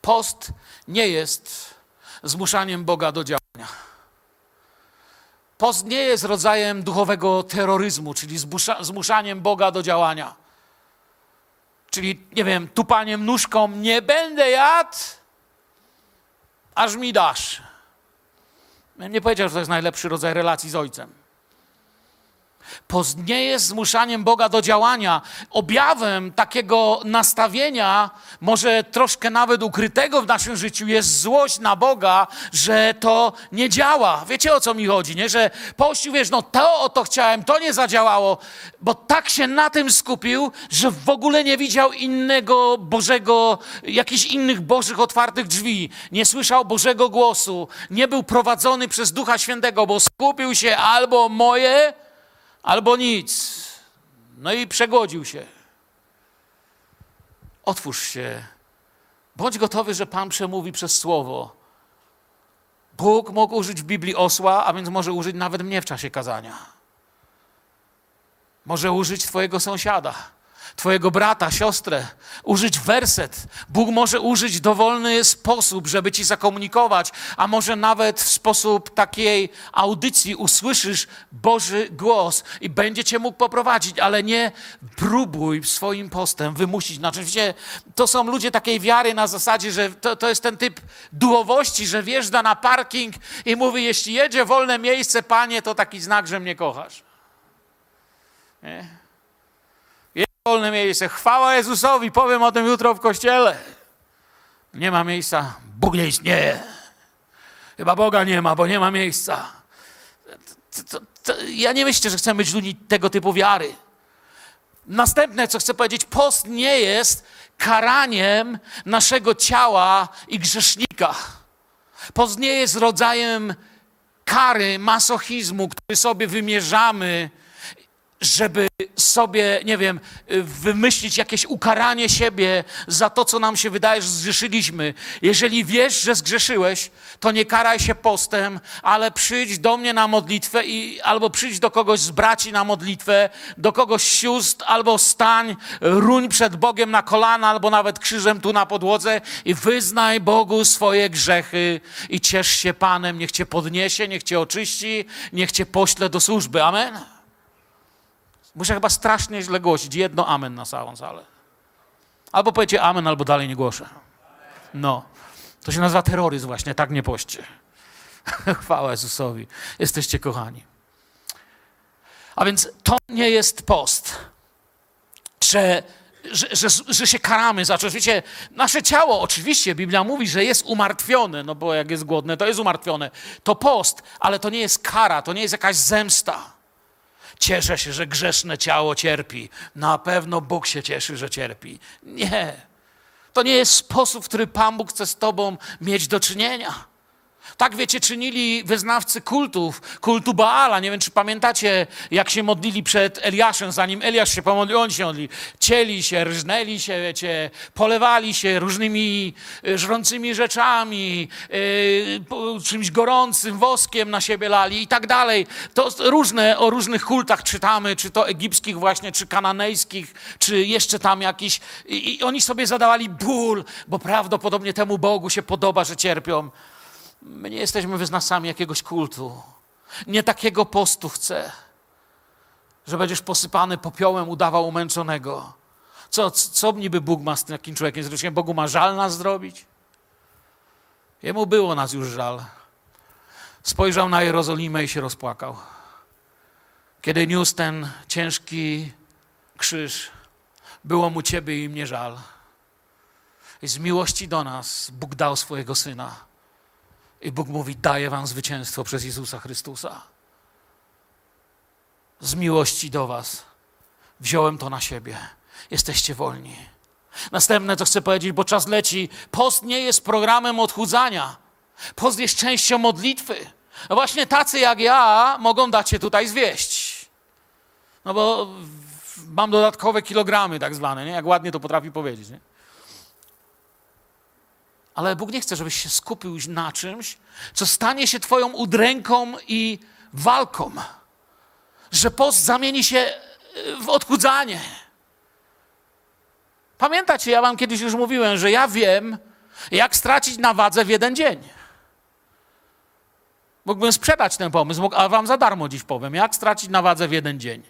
Post nie jest zmuszaniem Boga do działania. Post nie jest rodzajem duchowego terroryzmu, czyli zmuszaniem Boga do działania. Czyli, nie wiem, tupaniem nóżką, nie będę jadł, aż mi dasz. Nie powiedział, że to jest najlepszy rodzaj relacji z ojcem. Nie jest zmuszaniem Boga do działania. Objawem takiego nastawienia, może troszkę nawet ukrytego w naszym życiu, jest złość na Boga, że to nie działa. Wiecie o co mi chodzi, nie? Że pościł, wiesz, no to o to chciałem, to nie zadziałało, bo tak się na tym skupił, że w ogóle nie widział innego Bożego, jakichś innych Bożych otwartych drzwi. Nie słyszał Bożego głosu, nie był prowadzony przez Ducha Świętego, bo skupił się albo moje, albo nic. No i przegłodził się. Otwórz się. Bądź gotowy, że Pan przemówi przez słowo. Bóg mógł użyć w Biblii osła, a więc może użyć nawet mnie w czasie kazania. Może użyć Twojego sąsiada Twojego brata, siostrę, użyć werset. Bóg może użyć dowolny sposób, żeby Ci zakomunikować, a może nawet w sposób takiej audycji usłyszysz Boży głos i będzie Cię mógł poprowadzić, ale nie próbuj swoim postem wymusić. Znaczy, wiecie, to są ludzie takiej wiary na zasadzie, że to, to jest ten typ duchowości, że wjeżdża na parking i mówi, jeśli jedzie wolne miejsce, Panie, to taki znak, że mnie kochasz. Nie? Wolne miejsce. Chwała Jezusowi, powiem o tym jutro w kościele. Nie ma miejsca, Bóg nie istnieje. Chyba Boga nie ma, bo nie ma miejsca. To, to, to, ja nie myślę, że chcę być ludzi tego typu wiary. Następne, co chcę powiedzieć, post nie jest karaniem naszego ciała i grzesznika. Post nie jest rodzajem kary, masochizmu, który sobie wymierzamy żeby sobie, nie wiem, wymyślić jakieś ukaranie siebie za to, co nam się wydaje, że zgrzeszyliśmy. Jeżeli wiesz, że zgrzeszyłeś, to nie karaj się postem, ale przyjdź do mnie na modlitwę i albo przyjdź do kogoś z braci na modlitwę, do kogoś z sióstr, albo stań, ruń przed Bogiem na kolana, albo nawet krzyżem tu na podłodze i wyznaj Bogu swoje grzechy i ciesz się Panem. Niech cię podniesie, niech cię oczyści, niech cię pośle do służby. Amen. Muszę chyba strasznie źle głosić. Jedno amen na całą salę. Albo powiecie amen, albo dalej nie głoszę. No. To się nazywa terroryzm właśnie, tak nie poście. [laughs] Chwała Jezusowi. Jesteście kochani. A więc to nie jest post, że, że, że, że się karamy za coś. Wiecie, nasze ciało, oczywiście Biblia mówi, że jest umartwione, no bo jak jest głodne, to jest umartwione. To post, ale to nie jest kara, to nie jest jakaś zemsta. Cieszę się, że grzeszne ciało cierpi. Na pewno Bóg się cieszy, że cierpi. Nie. To nie jest sposób, w który Pan Bóg chce z Tobą mieć do czynienia. Tak, wiecie, czynili wyznawcy kultów, kultu Baala. Nie wiem, czy pamiętacie, jak się modlili przed Eliaszem, zanim Eliasz się pomodlił, on się modli. Cieli się, rżnęli się, wiecie, polewali się różnymi y, żrącymi rzeczami, yy, czymś gorącym, woskiem na siebie lali i tak dalej. To różne, o różnych kultach czytamy, czy to egipskich właśnie, czy kananejskich, czy jeszcze tam jakiś. I, I oni sobie zadawali ból, bo prawdopodobnie temu Bogu się podoba, że cierpią. My nie jesteśmy wyznawcami jakiegoś kultu. Nie takiego postu chcę, że będziesz posypany popiołem, udawał umęczonego. Co, co niby Bóg ma z takim człowiekiem? Nie, Bogu ma żal nas zrobić? Jemu było nas już żal. Spojrzał na Jerozolimę i się rozpłakał. Kiedy niósł ten ciężki krzyż, było mu ciebie i mnie żal. I z miłości do nas Bóg dał swojego syna. I Bóg mówi: Daję wam zwycięstwo przez Jezusa Chrystusa. Z miłości do was wziąłem to na siebie. Jesteście wolni. Następne, co chcę powiedzieć, bo czas leci. Post nie jest programem odchudzania. Post jest częścią modlitwy. No właśnie tacy jak ja mogą dać się tutaj zwieść. No bo mam dodatkowe kilogramy, tak zwane, nie? jak ładnie to potrafi powiedzieć. Nie? Ale Bóg nie chce, żebyś się skupił na czymś, co stanie się Twoją udręką i walką. Że post zamieni się e, w odchudzanie. Pamiętacie, ja Wam kiedyś już mówiłem, że ja wiem, jak stracić na wadze w jeden dzień. Mógłbym sprzedać ten pomysł, a Wam za darmo dziś powiem, jak stracić na wadze w jeden dzień.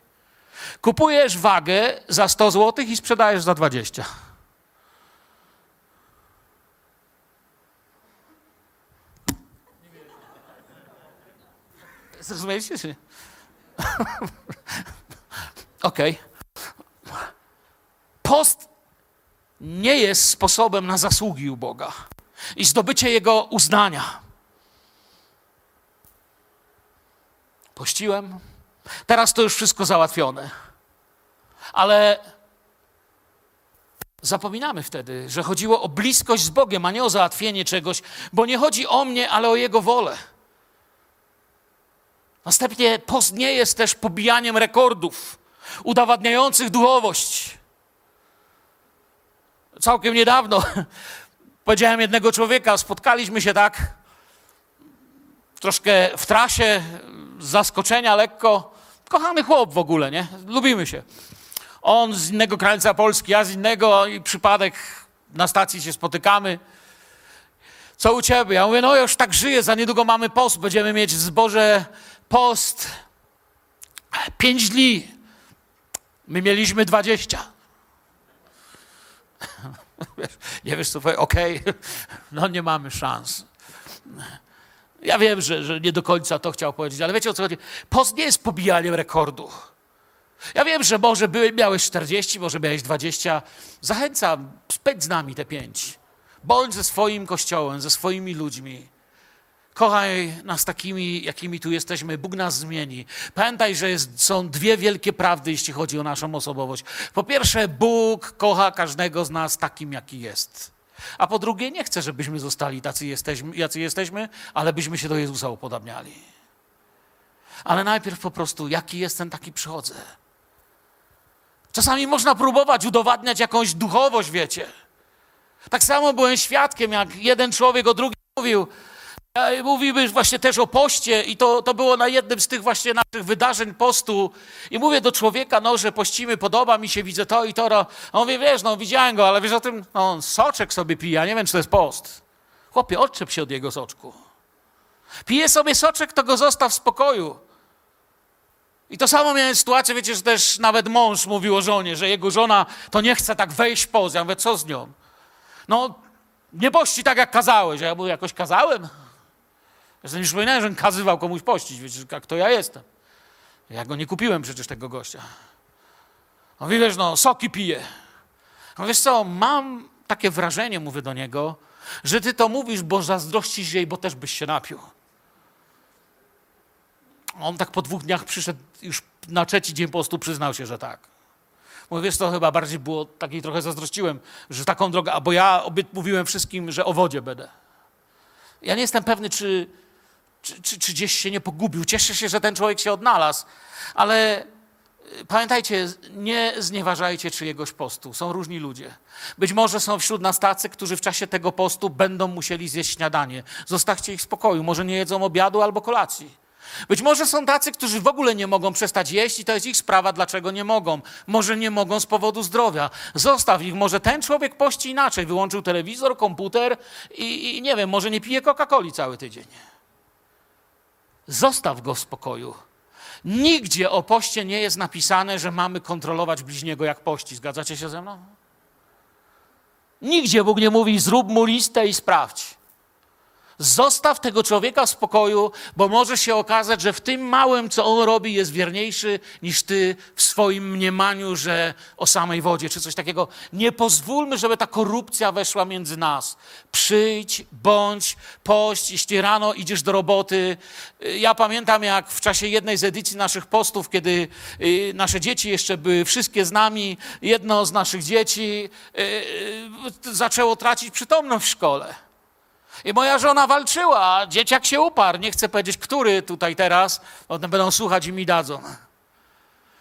Kupujesz wagę za 100 zł i sprzedajesz za 20. Zrozumieliście? czy nie? [laughs] Okej. Post nie jest sposobem na zasługi u Boga i zdobycie Jego uznania. Pościłem. Teraz to już wszystko załatwione. Ale zapominamy wtedy, że chodziło o bliskość z Bogiem, a nie o załatwienie czegoś, bo nie chodzi o mnie, ale o Jego wolę. Następnie post nie jest też pobijaniem rekordów udowadniających duchowość. Całkiem niedawno [laughs] powiedziałem jednego człowieka, spotkaliśmy się tak troszkę w trasie, z zaskoczenia lekko. Kochany chłop w ogóle, nie? Lubimy się. On z innego krańca Polski, ja z innego i przypadek na stacji się spotykamy. Co u ciebie? Ja mówię, no już tak żyję, za niedługo mamy post, będziemy mieć w zborze post pięć dni. My mieliśmy dwadzieścia. [laughs] Nie wiesz co, powiedzieć, okej, [laughs] no nie mamy szans. Ja wiem, że, że nie do końca to chciał powiedzieć, ale wiecie o co chodzi? Post nie jest pobijaniem rekordu. Ja wiem, że może były, miałeś 40, może miałeś 20. Zachęcam, spędź z nami te pięć. Bądź ze swoim kościołem, ze swoimi ludźmi. Kochaj nas takimi, jakimi tu jesteśmy. Bóg nas zmieni. Pamiętaj, że jest, są dwie wielkie prawdy, jeśli chodzi o naszą osobowość. Po pierwsze, Bóg kocha każdego z nas takim, jaki jest. A po drugie, nie chce, żebyśmy zostali tacy, jesteśmy, jacy jesteśmy, ale byśmy się do Jezusa upodabniali. Ale najpierw po prostu, jaki jestem, taki przychodzę. Czasami można próbować udowadniać jakąś duchowość, wiecie. Tak samo byłem świadkiem, jak jeden człowiek o drugim mówił. Ja Mówimy właśnie też o poście i to, to było na jednym z tych właśnie naszych wydarzeń postu. I mówię do człowieka, no, że pościmy, podoba mi się, widzę to i to. A on mówi, wiesz, no widziałem go, ale wiesz o tym, no, on soczek sobie pije, nie wiem, czy to jest post. Chłopie, odczep się od jego soczku. Pije sobie soczek, to go zostaw w spokoju. I to samo miałem sytuację, wiecie, że też nawet mąż mówił o żonie, że jego żona to nie chce tak wejść w post. Ja mówię, co z nią? No, nie pości tak, jak kazałeś. A ja mówię, jakoś kazałem? Ja sobie nie przypominałem, że kazywał komuś pościć, wiecie, jak to ja jestem. Ja go nie kupiłem przecież tego gościa. No wiesz, no, soki pije. No wiesz co, mam takie wrażenie, mówię do niego, że ty to mówisz, bo zazdrościsz jej, bo też byś się napił. On tak po dwóch dniach przyszedł, już na trzeci dzień postu przyznał się, że tak. Mówię, wiesz, to chyba bardziej było, takiej trochę zazdrościłem, że taką drogę, bo ja mówiłem wszystkim, że o wodzie będę. Ja nie jestem pewny, czy, czy, czy, czy gdzieś się nie pogubił. Cieszę się, że ten człowiek się odnalazł, ale y, pamiętajcie, nie znieważajcie czyjegoś postu. Są różni ludzie. Być może są wśród nas tacy, którzy w czasie tego postu będą musieli zjeść śniadanie. Zostawcie ich w spokoju. Może nie jedzą obiadu albo kolacji. Być może są tacy, którzy w ogóle nie mogą przestać jeść i to jest ich sprawa, dlaczego nie mogą. Może nie mogą z powodu zdrowia. Zostaw ich. Może ten człowiek pości inaczej. Wyłączył telewizor, komputer i, i nie wiem, może nie pije Coca-Coli cały tydzień. Zostaw go w spokoju. Nigdzie o poście nie jest napisane, że mamy kontrolować bliźniego jak pości. Zgadzacie się ze mną? Nigdzie Bóg nie mówi, zrób mu listę i sprawdź. Zostaw tego człowieka w spokoju, bo może się okazać, że w tym małym, co on robi, jest wierniejszy niż ty w swoim mniemaniu, że o samej wodzie, czy coś takiego. Nie pozwólmy, żeby ta korupcja weszła między nas. Przyjdź, bądź, pość, jeśli rano idziesz do roboty. Ja pamiętam, jak w czasie jednej z edycji naszych postów, kiedy y, nasze dzieci jeszcze były wszystkie z nami, jedno z naszych dzieci y, y, zaczęło tracić przytomność w szkole. I moja żona walczyła, dzieciak się uparł. Nie chcę powiedzieć, który tutaj teraz, potem będą słuchać i mi dadzą.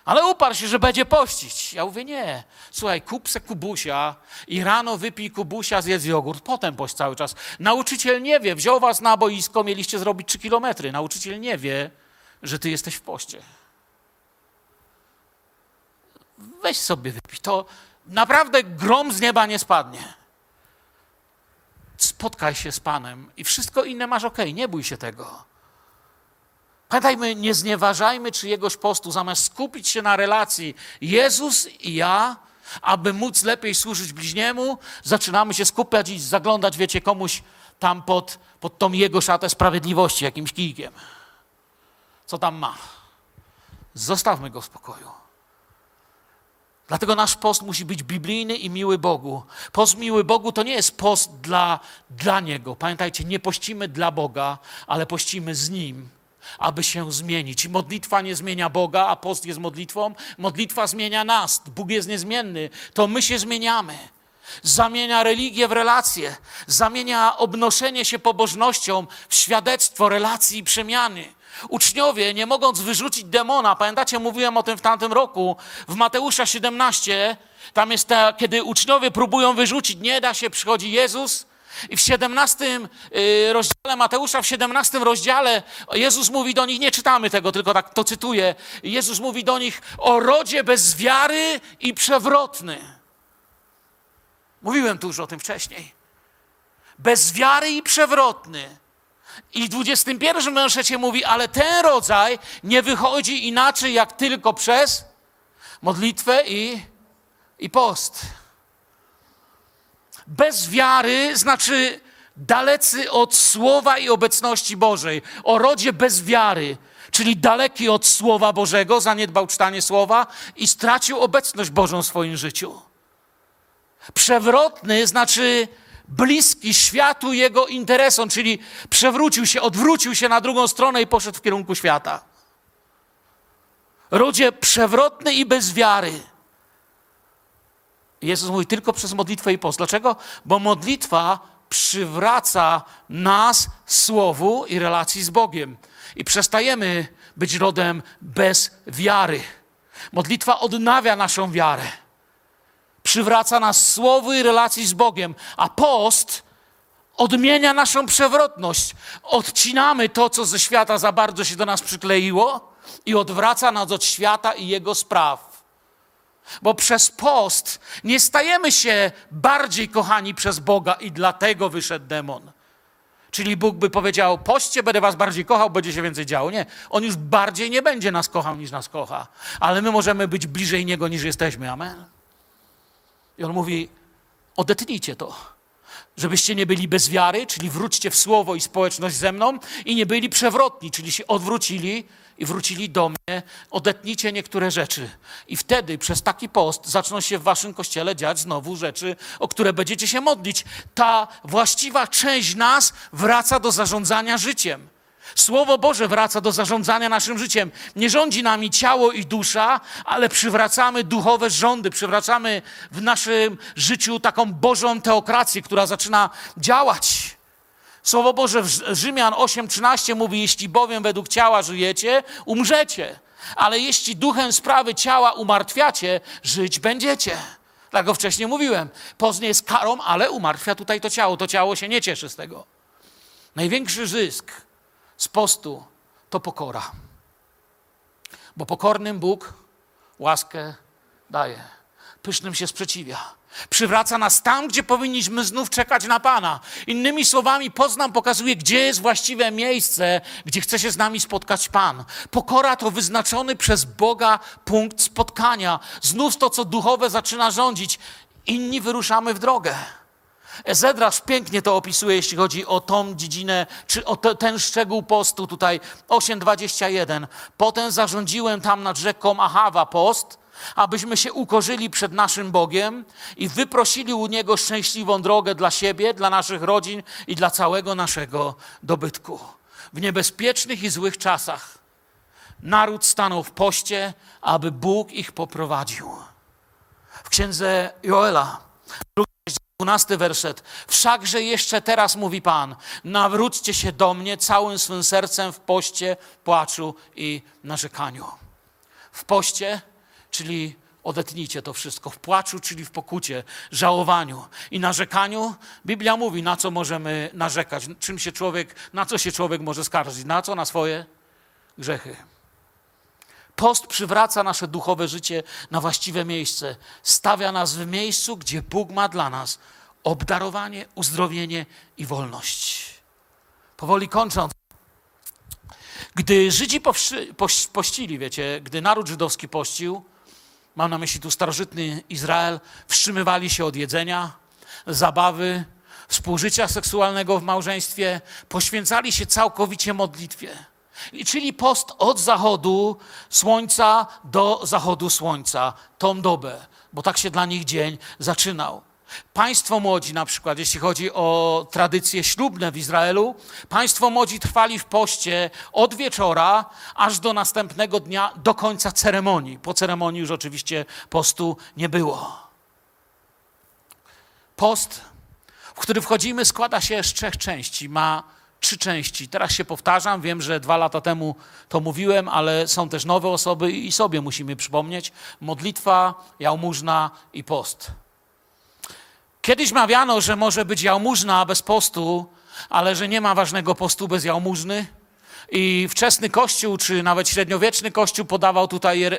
Ale uparł się, że będzie pościć. Ja mówię, nie. Słuchaj, kup se kubusia i rano wypij kubusia, zjedz jogurt, potem pość cały czas. Nauczyciel nie wie, wziął was na boisko, mieliście zrobić trzy kilometry. Nauczyciel nie wie, że ty jesteś w poście. Weź sobie wypij. To naprawdę grom z nieba nie spadnie spotkaj się z Panem i wszystko inne masz ok, nie bój się tego. Pamiętajmy, nie znieważajmy czyjegoś postu, zamiast skupić się na relacji Jezus i ja, aby móc lepiej służyć bliźniemu, zaczynamy się skupiać i zaglądać, wiecie, komuś tam pod, pod tą jego szatę sprawiedliwości, jakimś kijkiem. Co tam ma? Zostawmy go w spokoju. Dlatego nasz post musi być biblijny i miły Bogu. Post miły Bogu to nie jest post dla, dla Niego. Pamiętajcie, nie pościmy dla Boga, ale pościmy z Nim, aby się zmienić. Modlitwa nie zmienia Boga, a post jest modlitwą. Modlitwa zmienia nas. Bóg jest niezmienny. To my się zmieniamy. Zamienia religię w relacje, zamienia obnoszenie się pobożnością w świadectwo relacji i przemiany. Uczniowie, nie mogąc wyrzucić demona, pamiętacie, mówiłem o tym w tamtym roku, w Mateusza 17, tam jest ta, kiedy uczniowie próbują wyrzucić, nie da się, przychodzi Jezus i w 17 y, rozdziale Mateusza, w 17 rozdziale Jezus mówi do nich, nie czytamy tego, tylko tak to cytuję, Jezus mówi do nich o rodzie bez wiary i przewrotny. Mówiłem tu już o tym wcześniej. Bez wiary i przewrotny. I w 21 werszecie mówi, ale ten rodzaj nie wychodzi inaczej jak tylko przez modlitwę i, i post. Bez wiary znaczy dalecy od słowa i obecności Bożej. O rodzie bez wiary, czyli daleki od słowa Bożego, zaniedbał czytanie słowa i stracił obecność Bożą w swoim życiu. Przewrotny znaczy bliski światu jego interesom, czyli przewrócił się, odwrócił się na drugą stronę i poszedł w kierunku świata. Rodzie przewrotny i bez wiary. Jezus mówi tylko przez modlitwę i post. Dlaczego? Bo modlitwa przywraca nas słowu i relacji z Bogiem. I przestajemy być rodem bez wiary. Modlitwa odnawia naszą wiarę przywraca nas słowu i relacji z Bogiem, a post odmienia naszą przewrotność. Odcinamy to, co ze świata za bardzo się do nas przykleiło i odwraca nas od świata i jego spraw. Bo przez post nie stajemy się bardziej kochani przez Boga i dlatego wyszedł demon. Czyli Bóg by powiedział: Poście, będę was bardziej kochał, będzie się więcej działo. Nie, on już bardziej nie będzie nas kochał niż nas kocha, ale my możemy być bliżej niego niż jesteśmy. Amen. I on mówi: odetnijcie to, żebyście nie byli bez wiary, czyli wróćcie w słowo i społeczność ze mną, i nie byli przewrotni, czyli się odwrócili i wrócili do mnie. Odetnijcie niektóre rzeczy. I wtedy przez taki post zaczną się w waszym kościele dziać znowu rzeczy, o które będziecie się modlić. Ta właściwa część nas wraca do zarządzania życiem. Słowo Boże wraca do zarządzania naszym życiem. Nie rządzi nami ciało i dusza, ale przywracamy duchowe rządy, przywracamy w naszym życiu taką Bożą teokrację, która zaczyna działać. Słowo Boże w Rzymian 8:13 mówi: Jeśli bowiem według ciała żyjecie, umrzecie. Ale jeśli duchem sprawy ciała umartwiacie, żyć będziecie. Dlatego wcześniej mówiłem, post nie jest karą, ale umartwia tutaj to ciało. To ciało się nie cieszy z tego. Największy zysk z postu to pokora. Bo pokornym Bóg łaskę daje, pysznym się sprzeciwia. Przywraca nas tam, gdzie powinniśmy znów czekać na Pana. Innymi słowami, post nam pokazuje, gdzie jest właściwe miejsce, gdzie chce się z nami spotkać Pan. Pokora to wyznaczony przez Boga punkt spotkania. Znów to, co duchowe zaczyna rządzić. Inni wyruszamy w drogę. Ezedrasz pięknie to opisuje, jeśli chodzi o tą dziedzinę, czy o te, ten szczegół postu tutaj, 8.21. Potem zarządziłem tam nad rzeką Ahawa post, abyśmy się ukorzyli przed naszym Bogiem i wyprosili u Niego szczęśliwą drogę dla siebie, dla naszych rodzin i dla całego naszego dobytku. W niebezpiecznych i złych czasach naród stanął w poście, aby Bóg ich poprowadził. W księdze Joela, 12 werset. Wszakże jeszcze teraz mówi Pan, nawróćcie się do mnie całym swym sercem w poście, płaczu i narzekaniu. W poście czyli odetnijcie to wszystko. W płaczu, czyli w pokucie, żałowaniu i narzekaniu. Biblia mówi, na co możemy narzekać, czym się człowiek, na co się człowiek może skarżyć. Na co? Na swoje grzechy. Post przywraca nasze duchowe życie na właściwe miejsce. Stawia nas w miejscu, gdzie Bóg ma dla nas obdarowanie, uzdrowienie i wolność. Powoli kończąc. Gdy Żydzi pościli, wiecie, gdy naród żydowski pościł, mam na myśli tu starożytny Izrael, wstrzymywali się od jedzenia, zabawy, współżycia seksualnego w małżeństwie, poświęcali się całkowicie modlitwie. Czyli post od zachodu słońca do zachodu słońca, tą dobę, bo tak się dla nich dzień zaczynał. Państwo młodzi, na przykład, jeśli chodzi o tradycje ślubne w Izraelu, państwo młodzi trwali w poście od wieczora aż do następnego dnia, do końca ceremonii. Po ceremonii już oczywiście postu nie było. Post, w który wchodzimy, składa się z trzech części. Ma trzy części. Teraz się powtarzam, wiem, że dwa lata temu to mówiłem, ale są też nowe osoby i sobie musimy przypomnieć. Modlitwa, jałmużna i post. Kiedyś mawiano, że może być jałmużna bez postu, ale że nie ma ważnego postu bez jałmużny. I wczesny Kościół, czy nawet średniowieczny Kościół podawał tutaj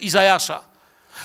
Izajasza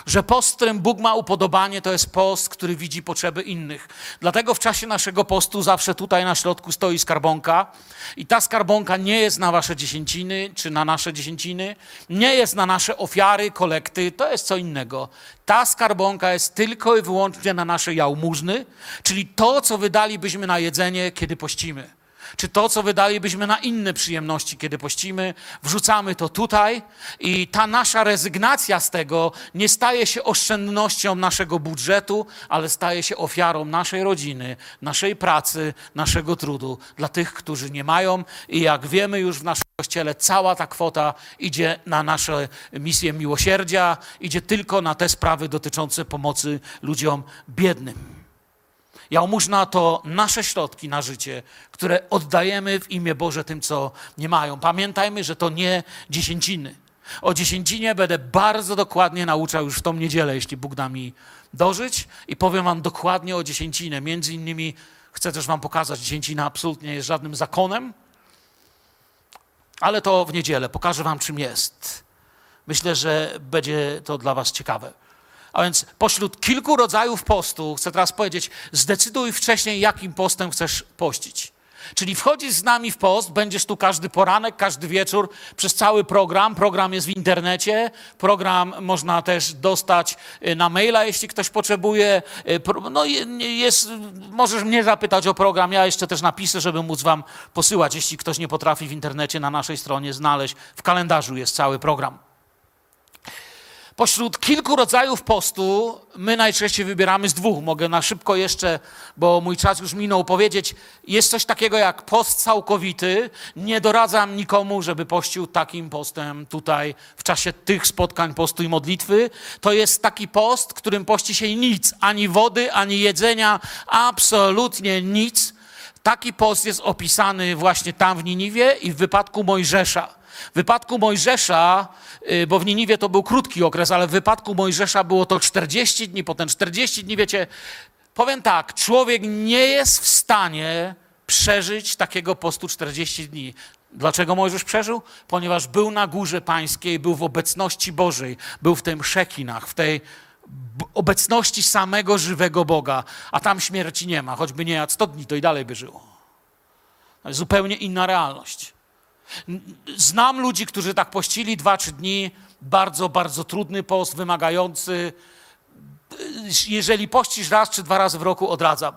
że post, którym Bóg ma upodobanie, to jest post, który widzi potrzeby innych. Dlatego w czasie naszego postu zawsze tutaj na środku stoi skarbonka i ta skarbonka nie jest na wasze dziesięciny, czy na nasze dziesięciny, nie jest na nasze ofiary, kolekty, to jest co innego. Ta skarbonka jest tylko i wyłącznie na nasze jałmużny, czyli to, co wydalibyśmy na jedzenie, kiedy pościmy czy to, co wydalibyśmy na inne przyjemności, kiedy pościmy, wrzucamy to tutaj i ta nasza rezygnacja z tego nie staje się oszczędnością naszego budżetu, ale staje się ofiarą naszej rodziny, naszej pracy, naszego trudu dla tych, którzy nie mają i jak wiemy już w naszym kościele, cała ta kwota idzie na nasze misje miłosierdzia, idzie tylko na te sprawy dotyczące pomocy ludziom biednym. Jałmużna to nasze środki na życie, które oddajemy w imię Boże tym, co nie mają. Pamiętajmy, że to nie dziesięciny. O dziesięcinie będę bardzo dokładnie nauczał już w tą niedzielę, jeśli Bóg da mi dożyć i powiem wam dokładnie o dziesięcinę. Między innymi chcę też wam pokazać, dziesięcina absolutnie nie jest żadnym zakonem, ale to w niedzielę. Pokażę wam, czym jest. Myślę, że będzie to dla was ciekawe. A więc pośród kilku rodzajów postu, chcę teraz powiedzieć, zdecyduj wcześniej, jakim postem chcesz pościć. Czyli wchodzisz z nami w post, będziesz tu każdy poranek, każdy wieczór, przez cały program. Program jest w internecie, program można też dostać y, na maila, jeśli ktoś potrzebuje. Y, no jest, możesz mnie zapytać o program, ja jeszcze też napiszę, żeby móc wam posyłać, jeśli ktoś nie potrafi w internecie na naszej stronie znaleźć. W kalendarzu jest cały program. Pośród kilku rodzajów postu my najczęściej wybieramy z dwóch. Mogę na szybko jeszcze, bo mój czas już minął, powiedzieć, jest coś takiego jak post całkowity. Nie doradzam nikomu, żeby pościł takim postem tutaj w czasie tych spotkań postu i modlitwy. To jest taki post, którym pości się nic, ani wody, ani jedzenia, absolutnie nic Taki post jest opisany właśnie tam w Niniwie i w wypadku Mojżesza. W wypadku Mojżesza, bo w Niniwie to był krótki okres, ale w wypadku Mojżesza było to 40 dni, potem 40 dni, wiecie, powiem tak, człowiek nie jest w stanie przeżyć takiego postu 40 dni. Dlaczego Mojżesz przeżył? Ponieważ był na górze pańskiej, był w obecności Bożej, był w tym szekinach, w tej obecności samego żywego Boga, a tam śmierci nie ma, choćby nie jadł 100 dni, to i dalej by żyło. To jest zupełnie inna realność. Znam ludzi, którzy tak pościli dwa, trzy dni, bardzo, bardzo trudny post, wymagający. Jeżeli pościsz raz czy dwa razy w roku, odradzam.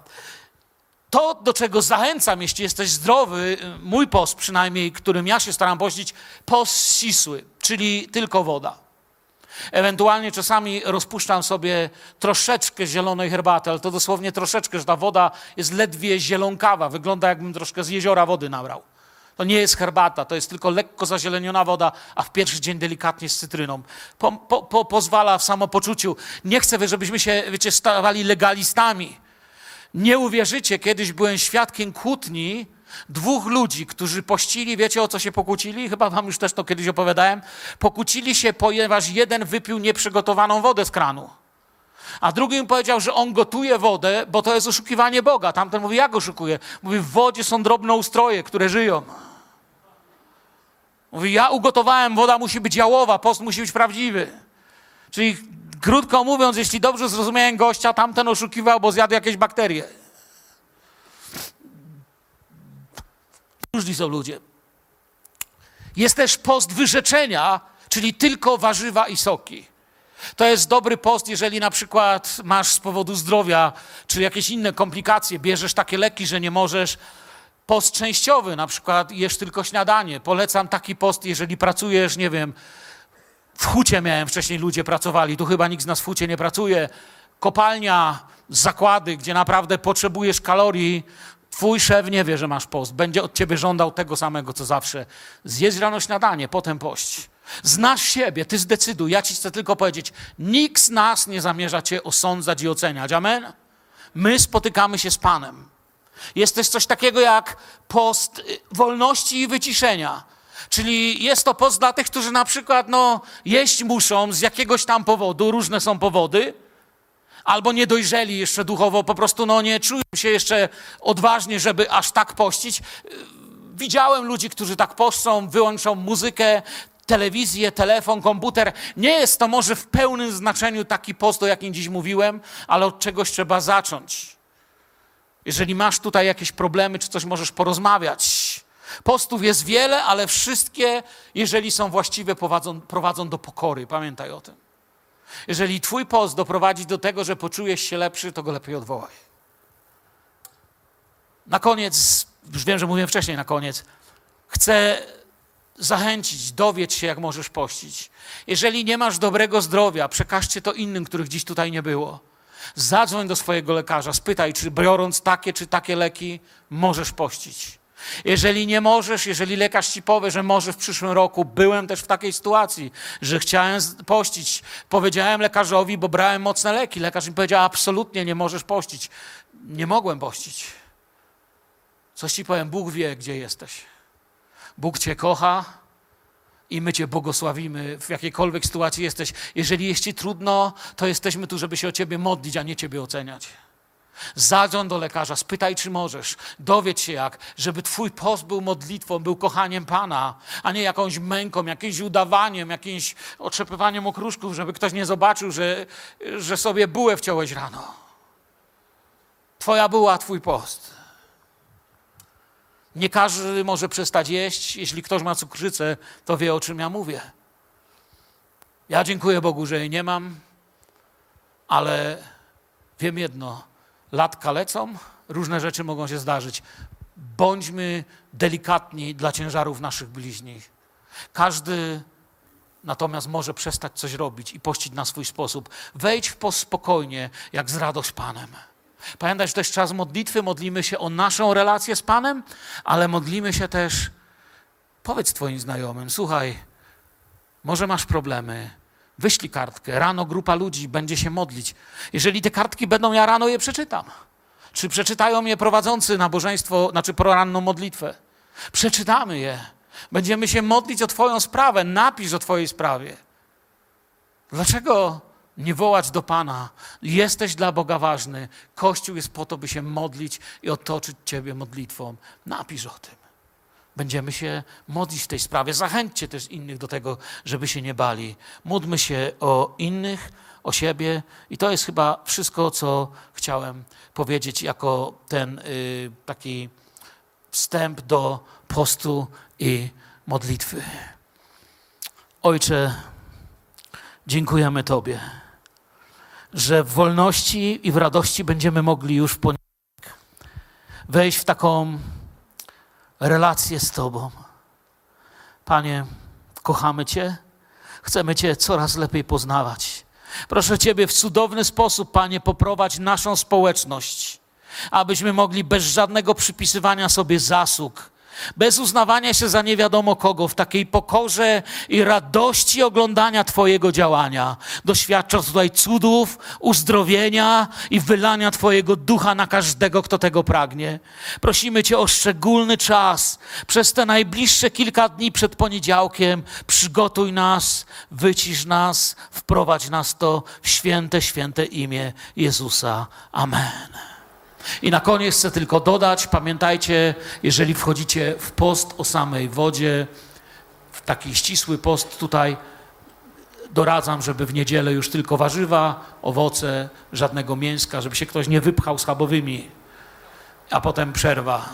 To, do czego zachęcam, jeśli jesteś zdrowy, mój post przynajmniej, którym ja się staram pościć, post ścisły, czyli tylko woda. Ewentualnie czasami rozpuszczam sobie troszeczkę zielonej herbaty, ale to dosłownie troszeczkę, że ta woda jest ledwie zielonkawa. Wygląda jakbym troszkę z jeziora wody nabrał. To nie jest herbata, to jest tylko lekko zazieleniona woda, a w pierwszy dzień delikatnie z cytryną. Po, po, po, pozwala w samopoczuciu. Nie chcę, żebyśmy się, wiecie, stawali legalistami. Nie uwierzycie, kiedyś byłem świadkiem kłótni dwóch ludzi, którzy pościli, wiecie o co się pokłócili? Chyba wam już też to kiedyś opowiadałem. Pokłócili się, ponieważ jeden wypił nieprzygotowaną wodę z kranu. A drugi im powiedział, że on gotuje wodę, bo to jest oszukiwanie Boga. Tamten mówi, jak oszukuje? Mówi, w wodzie są drobne ustroje, które żyją. Mówi, ja ugotowałem, woda musi być jałowa, post musi być prawdziwy. Czyli krótko mówiąc, jeśli dobrze zrozumiałem gościa, tamten oszukiwał, bo zjadł jakieś bakterie. Różni są ludzie. Jest też post wyrzeczenia, czyli tylko warzywa i soki. To jest dobry post, jeżeli na przykład masz z powodu zdrowia czy jakieś inne komplikacje, bierzesz takie leki, że nie możesz. Post częściowy, na przykład jesz tylko śniadanie. Polecam taki post, jeżeli pracujesz, nie wiem, w hucie miałem wcześniej ludzie pracowali, tu chyba nikt z nas w hucie nie pracuje. Kopalnia, zakłady, gdzie naprawdę potrzebujesz kalorii, Twój szef nie wie, że masz post. Będzie od ciebie żądał tego samego, co zawsze. Zjedz rano śniadanie, potem pość. Znasz siebie, ty zdecyduj. Ja ci chcę tylko powiedzieć, nikt z nas nie zamierza cię osądzać i oceniać. Amen? My spotykamy się z Panem. Jest też coś takiego jak post y, wolności i wyciszenia. Czyli jest to post dla tych, którzy na przykład no, jeść muszą z jakiegoś tam powodu, różne są powody, albo nie dojrzeli jeszcze duchowo, po prostu no, nie czują się jeszcze odważnie, żeby aż tak pościć. Widziałem ludzi, którzy tak poszczą, wyłączą muzykę, telewizję, telefon, komputer. Nie jest to może w pełnym znaczeniu taki post, o jakim dziś mówiłem, ale od czegoś trzeba zacząć. Jeżeli masz tutaj jakieś problemy, czy coś możesz porozmawiać. Postów jest wiele, ale wszystkie, jeżeli są właściwe, prowadzą, prowadzą do pokory. Pamiętaj o tym. Jeżeli Twój post doprowadzi do tego, że poczujesz się lepszy, to go lepiej odwołaj. Na koniec, już wiem, że mówiłem wcześniej na koniec, chcę zachęcić, dowiedz się, jak możesz pościć. Jeżeli nie masz dobrego zdrowia, przekażcie to innym, których dziś tutaj nie było. Zadzwoń do swojego lekarza, spytaj, czy biorąc takie czy takie leki, możesz pościć. Jeżeli nie możesz, jeżeli lekarz ci powie, że może w przyszłym roku, byłem też w takiej sytuacji, że chciałem pościć, powiedziałem lekarzowi, bo brałem mocne leki. Lekarz mi powiedział, absolutnie nie możesz pościć. Nie mogłem pościć. Coś ci powiem, Bóg wie, gdzie jesteś. Bóg cię kocha i my cię błogosławimy w jakiejkolwiek sytuacji jesteś. Jeżeli jest ci trudno, to jesteśmy tu, żeby się o ciebie modlić, a nie ciebie oceniać. Zadzwoń do lekarza, spytaj, czy możesz. Dowiedz się jak, żeby twój post był modlitwą, był kochaniem Pana, a nie jakąś męką, jakimś udawaniem, jakimś otrzepywaniem okruszków, żeby ktoś nie zobaczył, że, że sobie bułę wciąłeś rano. Twoja była twój post. Nie każdy może przestać jeść. Jeśli ktoś ma cukrzycę, to wie, o czym ja mówię. Ja dziękuję Bogu, że jej nie mam, ale wiem jedno – latka lecą, różne rzeczy mogą się zdarzyć. Bądźmy delikatni dla ciężarów naszych bliźnich. Każdy natomiast może przestać coś robić i pościć na swój sposób. Wejdź w post spokojnie, jak z radość Panem. To jest czas modlitwy, modlimy się o naszą relację z Panem, ale modlimy się też, powiedz Twoim znajomym, słuchaj, może masz problemy, Wyślij kartkę. Rano grupa ludzi będzie się modlić. Jeżeli te kartki będą, ja rano je przeczytam. Czy przeczytają je prowadzący nabożeństwo, znaczy poranną modlitwę? Przeczytamy je. Będziemy się modlić o Twoją sprawę. Napisz o Twojej sprawie. Dlaczego nie wołać do Pana? Jesteś dla Boga ważny. Kościół jest po to, by się modlić i otoczyć Ciebie modlitwą. Napisz o tym. Będziemy się modlić w tej sprawie. Zachęćcie też innych do tego, żeby się nie bali. Módlmy się o innych, o siebie i to jest chyba wszystko, co chciałem powiedzieć jako ten y, taki wstęp do postu i modlitwy. Ojcze, dziękujemy Tobie, że w wolności i w radości będziemy mogli już w poniedziałek wejść w taką relację z Tobą. Panie, kochamy Cię, chcemy Cię coraz lepiej poznawać. Proszę Ciebie w cudowny sposób, Panie, poprowadź naszą społeczność, abyśmy mogli bez żadnego przypisywania sobie zasług, bez uznawania się za nie wiadomo kogo, w takiej pokorze i radości oglądania Twojego działania, doświadczać tutaj cudów, uzdrowienia i wylania Twojego ducha na każdego, kto tego pragnie. Prosimy Cię o szczególny czas przez te najbliższe kilka dni przed poniedziałkiem. Przygotuj nas, wycisz nas, wprowadź nas to w święte, święte imię Jezusa. Amen. I na koniec chcę tylko dodać, pamiętajcie, jeżeli wchodzicie w post o samej wodzie, w taki ścisły post tutaj, doradzam, żeby w niedzielę już tylko warzywa, owoce, żadnego mięska, żeby się ktoś nie wypchał schabowymi, a potem przerwa.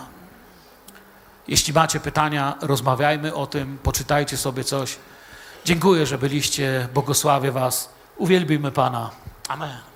Jeśli macie pytania, rozmawiajmy o tym, poczytajcie sobie coś. Dziękuję, że byliście, błogosławię Was. Uwielbijmy Pana. Amen.